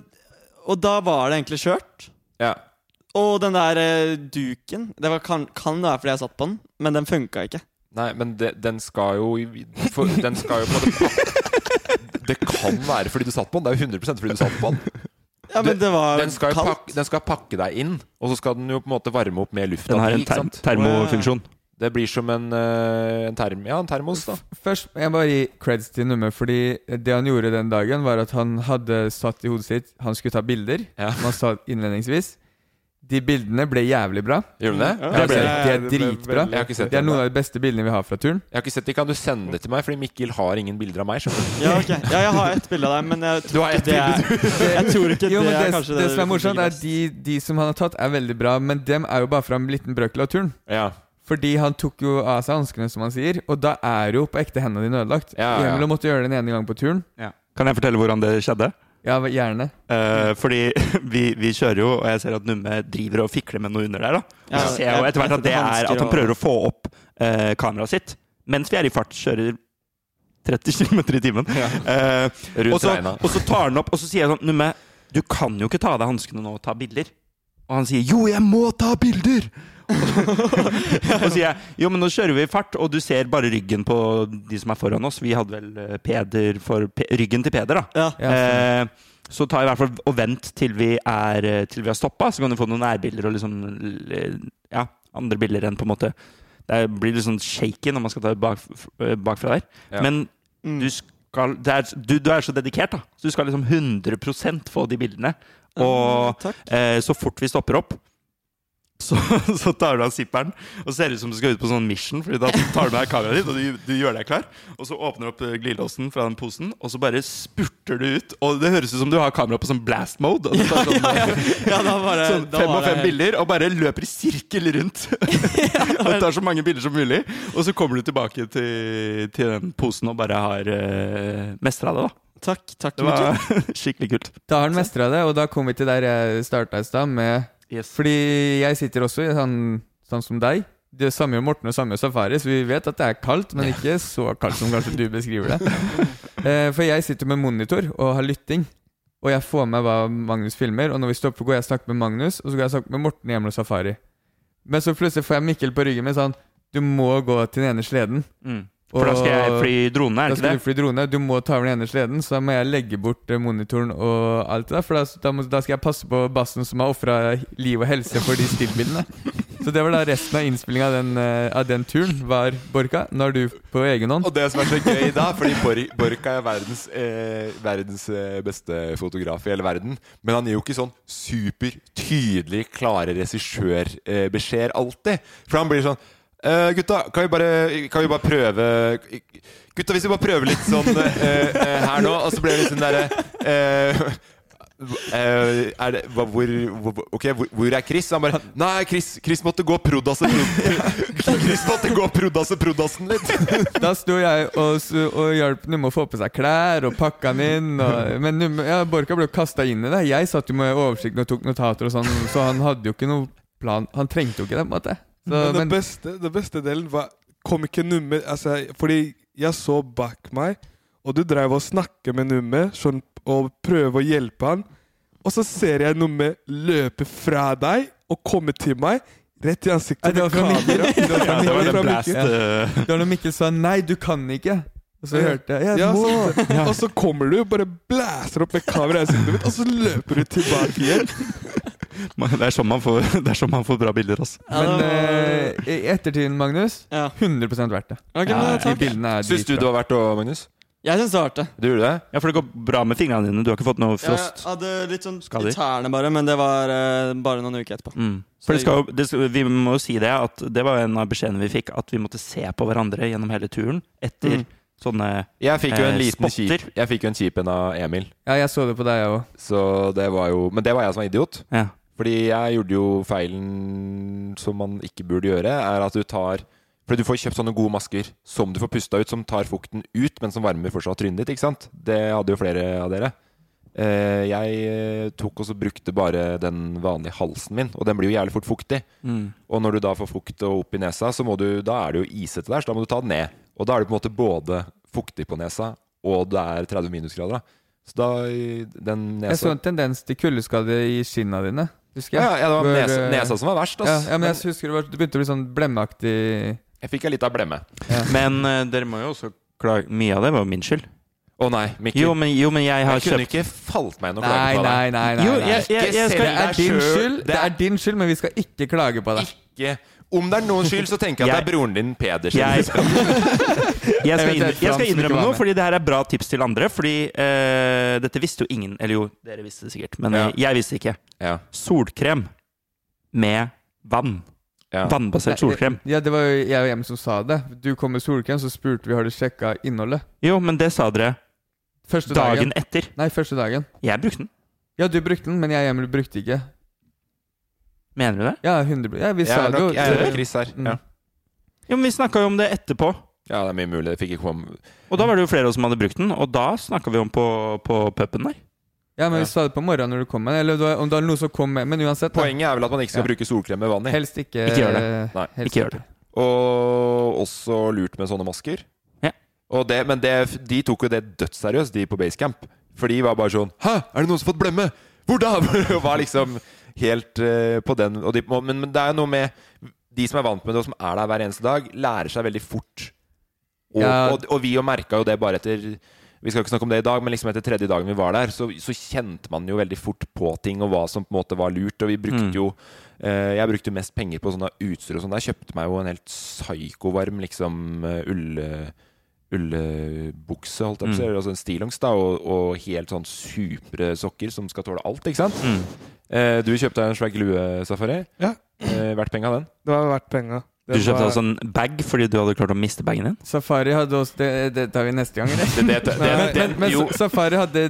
Og da var det egentlig kjørt. Ja. Og den der eh, duken Det var, kan, kan det være fordi jeg satt på den, men den funka ikke. Nei, men de, den skal jo for, Den skal jo på måte Det kan være fordi du satt på den. Det er jo 100% fordi du satt på den. Ja, men det var Den skal, kaldt. pakke, den skal pakke deg inn, og så skal den jo på en måte varme opp med lufta. Den har en ter termofunksjon. Det blir som en, eh, en, term, ja, en termos, da. Først jeg bare gi creds til Numme, fordi det han gjorde den dagen, var at han hadde satt i hodet sitt Han skulle ta bilder, Ja. som han sa innledningsvis. De bildene ble jævlig bra. Gjorde det? Ja. Det, ble, de det er det ble dritbra. ikke sett Det er noen av de beste bildene vi har fra turen. Jeg har ikke sett det. Kan du sende det til meg? Fordi Mikkel har ingen bilder av meg. Ja, ok. ja, jeg har ett bilde av deg, men jeg Du tror har ikke ett det er Jeg tror ikke Jo, det er det, kanskje det som er morsomt, er at de, de som han har tatt, er veldig bra, men dem er jo bare fra en liten brøkel av turen. Ja. Fordi han tok jo av seg hanskene, som han sier, og da er jo på ekte hendene dine ødelagt. Ja, ja. Emil måtte gjøre det en ene gang på turen. Kan jeg fortelle hvordan det skjedde? Ja, gjerne. Uh, fordi vi, vi kjører jo, og jeg ser at Numme driver og fikler med noe under der. da Ja, Så ser jeg jo etter hvert at det er at han prøver å få opp uh, kameraet sitt mens vi er i fart. Kjører 30 km i timen. Ja. Uh, og, så, og så tar han opp, og så sier jeg sånn Numme, du kan jo ikke ta av deg hanskene nå og ta bilder. Og han sier jo, jeg må ta bilder! og sier jeg jo, men nå kjører vi i fart, og du ser bare ryggen på de som er foran oss. Vi hadde vel eh, Peder for ryggen til Peder, da. Ja. Eh, så ta i hvert fall og vent til vi, er, eh, til vi har stoppa, så kan du få noen nærbilder og liksom Ja, andre bilder enn på en måte Det blir litt sånn shaky når man skal ta det bak, bakfra der. Ja. Men Mm. du skal det er, du, du er så dedikert, da. Så du skal liksom 100% få de bildene. Og Takk. eh, så fort vi stopper opp, så, så tar du av zipperen og ser ut som du skal ut på sånn mission. Fordi da tar du med kameraet ditt, og du, du gjør deg klar. Og så åpner du opp eh, glidelåsen fra den posen, og så bare spurter du ut. Og det høres ut som du har kameraet på sånn blast mode. Og tar sånn, Ja, da var det, sånn fem og fem det- bilder, og bare løper i sirkel rundt. og tar så mange bilder som mulig. Og så kommer du tilbake til, til den posen og bare har uh, mestra det, da. Takk, takk, Det var skikkelig kult. Da har han mestra det, og da kom vi til der jeg starta i stad, med Fordi jeg sitter også i sånn, sånn som deg. Det samme Morten og samme Safari, så vi vet at det er kaldt, men ikke så kaldt som kanskje du beskriver det. Eh, for jeg sitter med monitor og har lytting, og jeg får med hva Magnus filmer. Og når vi stopper, går jeg og snakker med Magnus, og så går jeg og snakker med Morten hjemme hos Safari. Men så plutselig får jeg Mikkel på ryggen min sånn Du må gå til den ene sleden. Mm. For da skal jeg fly drone, er Da det skal du fly drone. Du må ta over den ene sleden, så da må jeg legge bort eh, monitoren og alt det der. For da, da, må, da skal jeg passe på bassen som har ofra liv og helse for de stillbildene. Så det var da resten av innspillinga av, den, eh, av den turen. Var Borka, nå er du på egen hånd. Og det som er så gøy da, fordi Bor Borka er verdens, eh, verdens eh, beste fotograf i hele verden, men han gir jo ikke sånn supertydelig klare regissørbeskjeder alltid. For han blir sånn eh, Gutta, kan vi, bare, kan vi bare prøve Gutta, hvis vi bare prøver litt sånn uh, uh, her nå Og så blir det litt sånn derre er det, hvor, hvor, ok, hvor, hvor er Chris? Han bare Nei, Chris, Chris måtte gå prodasse prod Chris måtte gå prodasse prodassen litt. Da sto jeg og, og hjalp Numme å få på seg klær og pakka han inn. Og, men ja, Borka ble jo kasta inn i det. Jeg satt jo med oversikt og tok notater og sånn, så han hadde jo ikke noe plan. Han trengte jo ikke det, på en måte. Så, Men det beste, det beste delen var Kom ikke nummer altså, Fordi jeg så bak meg, og du drev og snakka med nummer sånn, og prøve å hjelpe han. Og så ser jeg nummer løpe fra deg og komme til meg. rett i ansiktet med kamera. Det var når Mikkel sa 'nei, du kan ikke'. Og så hørte jeg 'jeg Ja, må'. så- Og så kommer du, bare blæser opp med kamera i mitt, og så løper du tilbake igjen. Det er sånn man får, det er sånn man får bra bilder, altså. Men det eh, i ettertiden, Magnus, Ja. 100 verdt det. Okay, Ja, Syns du det var verdt det, Magnus? Jeg syns det var artig. Du gjorde det? Ja, for det går bra med fingrene dine. Du har ikke fått noe frost Jeg hadde litt sånn i tærne bare, men det var uh, bare noen uker etterpå. Mm. For det skal, det skal, vi må jo si det, at det var en av beskjedene vi fikk, at vi måtte se på hverandre gjennom hele turen etter Mm. Sånne Jeg fikk jo en Eh, liten spotter. kjip Jeg fikk jo en kjip en av Emil. Ja, jeg så det på deg, jeg òg. Så det var jo Men det var jeg som var idiot. Ja. Fordi jeg gjorde jo feilen som man ikke burde gjøre, er at du tar Fordi du får kjøpt sånne gode masker som du får pusta ut, som tar fukten ut, men som varmer fortsatt trynet ditt. ikke sant? Det hadde jo flere av dere. Eh, jeg eh, tok og så brukte bare den vanlige halsen min, og den blir jo jævlig fort fuktig. Mm. Og når du da får fukt og opp i nesa, så må du, da er det jo isete der, så da må du ta den ned. Og da er du på en måte både fuktig på nesa, og det er 30 minusgrader. da. Så da den nesa Jeg så en tendens til kuldeskade i skinna dine. Husker ja, jeg. ja, det var Hvor, nesa, eh, nesa som var verst. Ja, ja, men jeg husker det, var, det begynte å bli sånn blemmeaktig Jeg fikk litt av blemme. Men uh, dere må jo også klage Mye av det var min skyld. Å nei, Mikkel. Jo, men, jo, men jeg har jeg kunne ikke falt meg inn og Nei, klage på deg. nei, nei. nei, Jo, nei. jeg, jeg, jeg skal Det er din selv. skyld, Det er din skyld, men vi skal ikke klage på deg. Ikke Om det er noens skyld, så tenker jeg at det er broren din Pedersen. Jeg- Jeg skal, innrømme, jeg skal innrømme noe, fordi det her er bra tips til andre. Fordi uh, dette visste jo ingen Eller jo, dere visste det sikkert, men Ja. eh, jeg visste ikke. Ja. Solkrem med vann. Ja. Vannbasert solkrem. Ja, det var jo jeg og Em som sa det. Du kom med solkrem, så spurte vi har du sjekka innholdet. Jo, men det sa dere Første dagen dagen. etter. Nei, første dagen. Jeg brukte den. Ja, du brukte den, men jeg og Emil brukte ikke. Mener du det? Ja, 100 Ja, vi sa det jo. jeg er nok Chris her. Mm. Ja. Jo, men vi snakka jo om det etterpå. ja, det er mye mulig. Det fikk ikke komme Og da var det jo flere av oss som hadde brukt den, og da snakka vi om på, på puben der. Ja, men Ja. vi sa det på morgenen når du kom med Eller om det var noe som kom med Men uansett, da. Poenget er vel at man ikke skal Ja. bruke solkrem med vann i. Helst ikke Ikke gjør det. Nei, helst ikke gjør det. Og også lurt med sånne masker. Ja. Og det, men det, de tok jo det dødsseriøst, de på Basecamp. For de var bare sånn Hæ, er det noen som har fått blemme? Hvor da? Og var liksom helt uh, på den de, men, men det er noe med De som er vant med det, og som er der hver eneste dag, lærer seg veldig fort. Og, Ja. og, og vi jo merka jo det bare etter Vi skal ikke snakke om det i dag, men liksom etter tredje dagen vi var der, så, så kjente man jo veldig fort på ting, og hva som på en måte var lurt. Og vi brukte Mm. jo eh, Jeg brukte mest penger på sånne utstyr og sånn. Jeg kjøpte meg jo en helt psykovarm liksom eh, ull ullbukse, holdt jeg på å si. Mm. Altså en stillongs, da, og, og helt sånn supre sokker som skal tåle alt, ikke sant? Mm. Eh, du kjøpte deg en svær lue, Safari. Ja. Eh, verdt penga, den. Det var verdt penga. Du kjøpte altså en bag fordi du hadde klart å miste bagen din? Safari hadde også Det, det tar vi neste gang, eller? Det, det, det, men, det, men, men jo, Safari hadde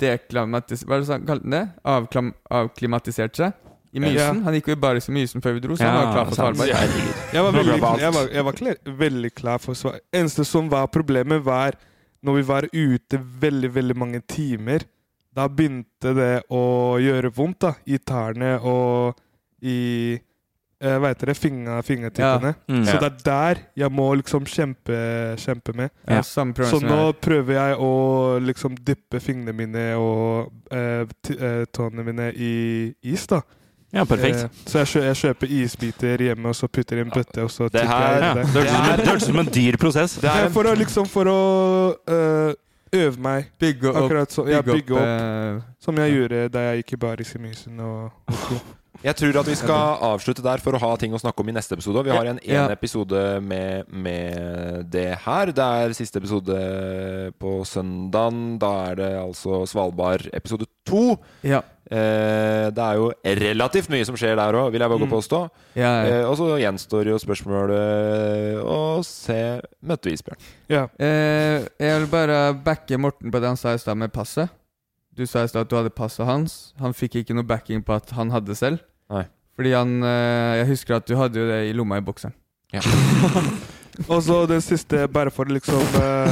de. Hva er kalte den det? Avklam, avklimatisert seg i mysen. Ja. Han gikk jo i baris i mysen før vi dro, så han var klar for. Svalbard. Jeg var veldig, jeg var, jeg var klar, veldig klar for Svalbard. Eneste som var problemet, var når vi var ute veldig, veldig mange timer. Da begynte det å gjøre vondt da, i tærne og i eh, Hva heter det? Finger, fingertippene. Mm. Så det er der jeg må liksom kjempe, kjempe med. Ja, Ja. Så nå jeg prøver jeg å liksom dyppe fingrene mine og eh, t eh, tåene mine i is, da. Ja, perfekt. Eh, så jeg, kjø jeg kjøper isbiter hjemme, og så putter i en bøtte, og så Det her- jeg Ja. Det det. hørtes som, en dyr prosess. det er for å liksom For å øh, øve meg. Bygge opp, Akkurat så, ja, bygge opp. eh, Som jeg gjorde da jeg gikk i baris i Mysen. Og, og jeg tror at vi skal avslutte der for å ha ting å snakke om i neste episode. Vi har en, én Ja. episode med, med det her. Det er siste episode på søndagen. Da er det altså Svalbard episode to. ja. Eh, det er jo relativt mye som skjer der òg, vil jeg våge å Mm. påstå. Ja, ja. Eh, og så gjenstår jo spørsmålet å se Møtte vi isbjørn? ja. Eh, jeg vil bare backe Morten på det han sa i stad med passet. Du sa i stad at du hadde passet hans. Han fikk ikke noe backing på at han hadde selv. Nei. Fordi han eh, Jeg husker at du hadde jo det i lomma i bokseren. og så det siste, bare for liksom øh,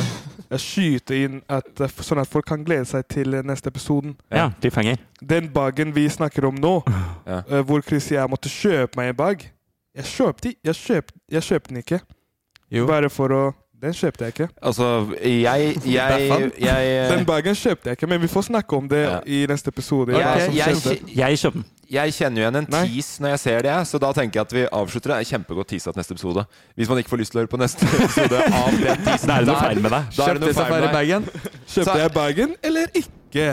skyte inn at, øh, sånn at folk kan glede seg til neste episoden. Ja, cliffhanger. Den bagen vi snakker om nå, Ja. øh, hvor Chris og jeg måtte kjøpe meg en bag Jeg kjøpte, jeg kjøpte, jeg kjøpte den ikke. Jo. Bare for å Den kjøpte jeg ikke. Altså, jeg, jeg, jeg, Den bagen kjøpte jeg ikke, men vi får snakke om det Ja. i neste episode. Jeg- hva jeg- Jeg kjøpte den. Jeg kjenner jo igjen en Nei. tease når jeg ser det, så da tenker jeg at vi avslutter det. Kjempegodt teasa til neste episode. Hvis man ikke får lyst til å høre på neste episode av den teasen Da er det noe feil med deg. Da er det Kjøpte noe feil med deg. safaribagen. Kjøpte jeg bagen eller ikke?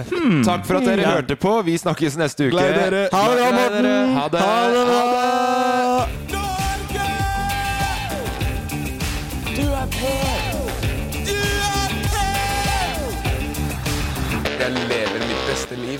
Takk for at dere hørte på. Vi snakkes neste uke. Glad dere. Ha det bra, Morten. Ha det. Ha det bra. Jeg lever mitt beste liv.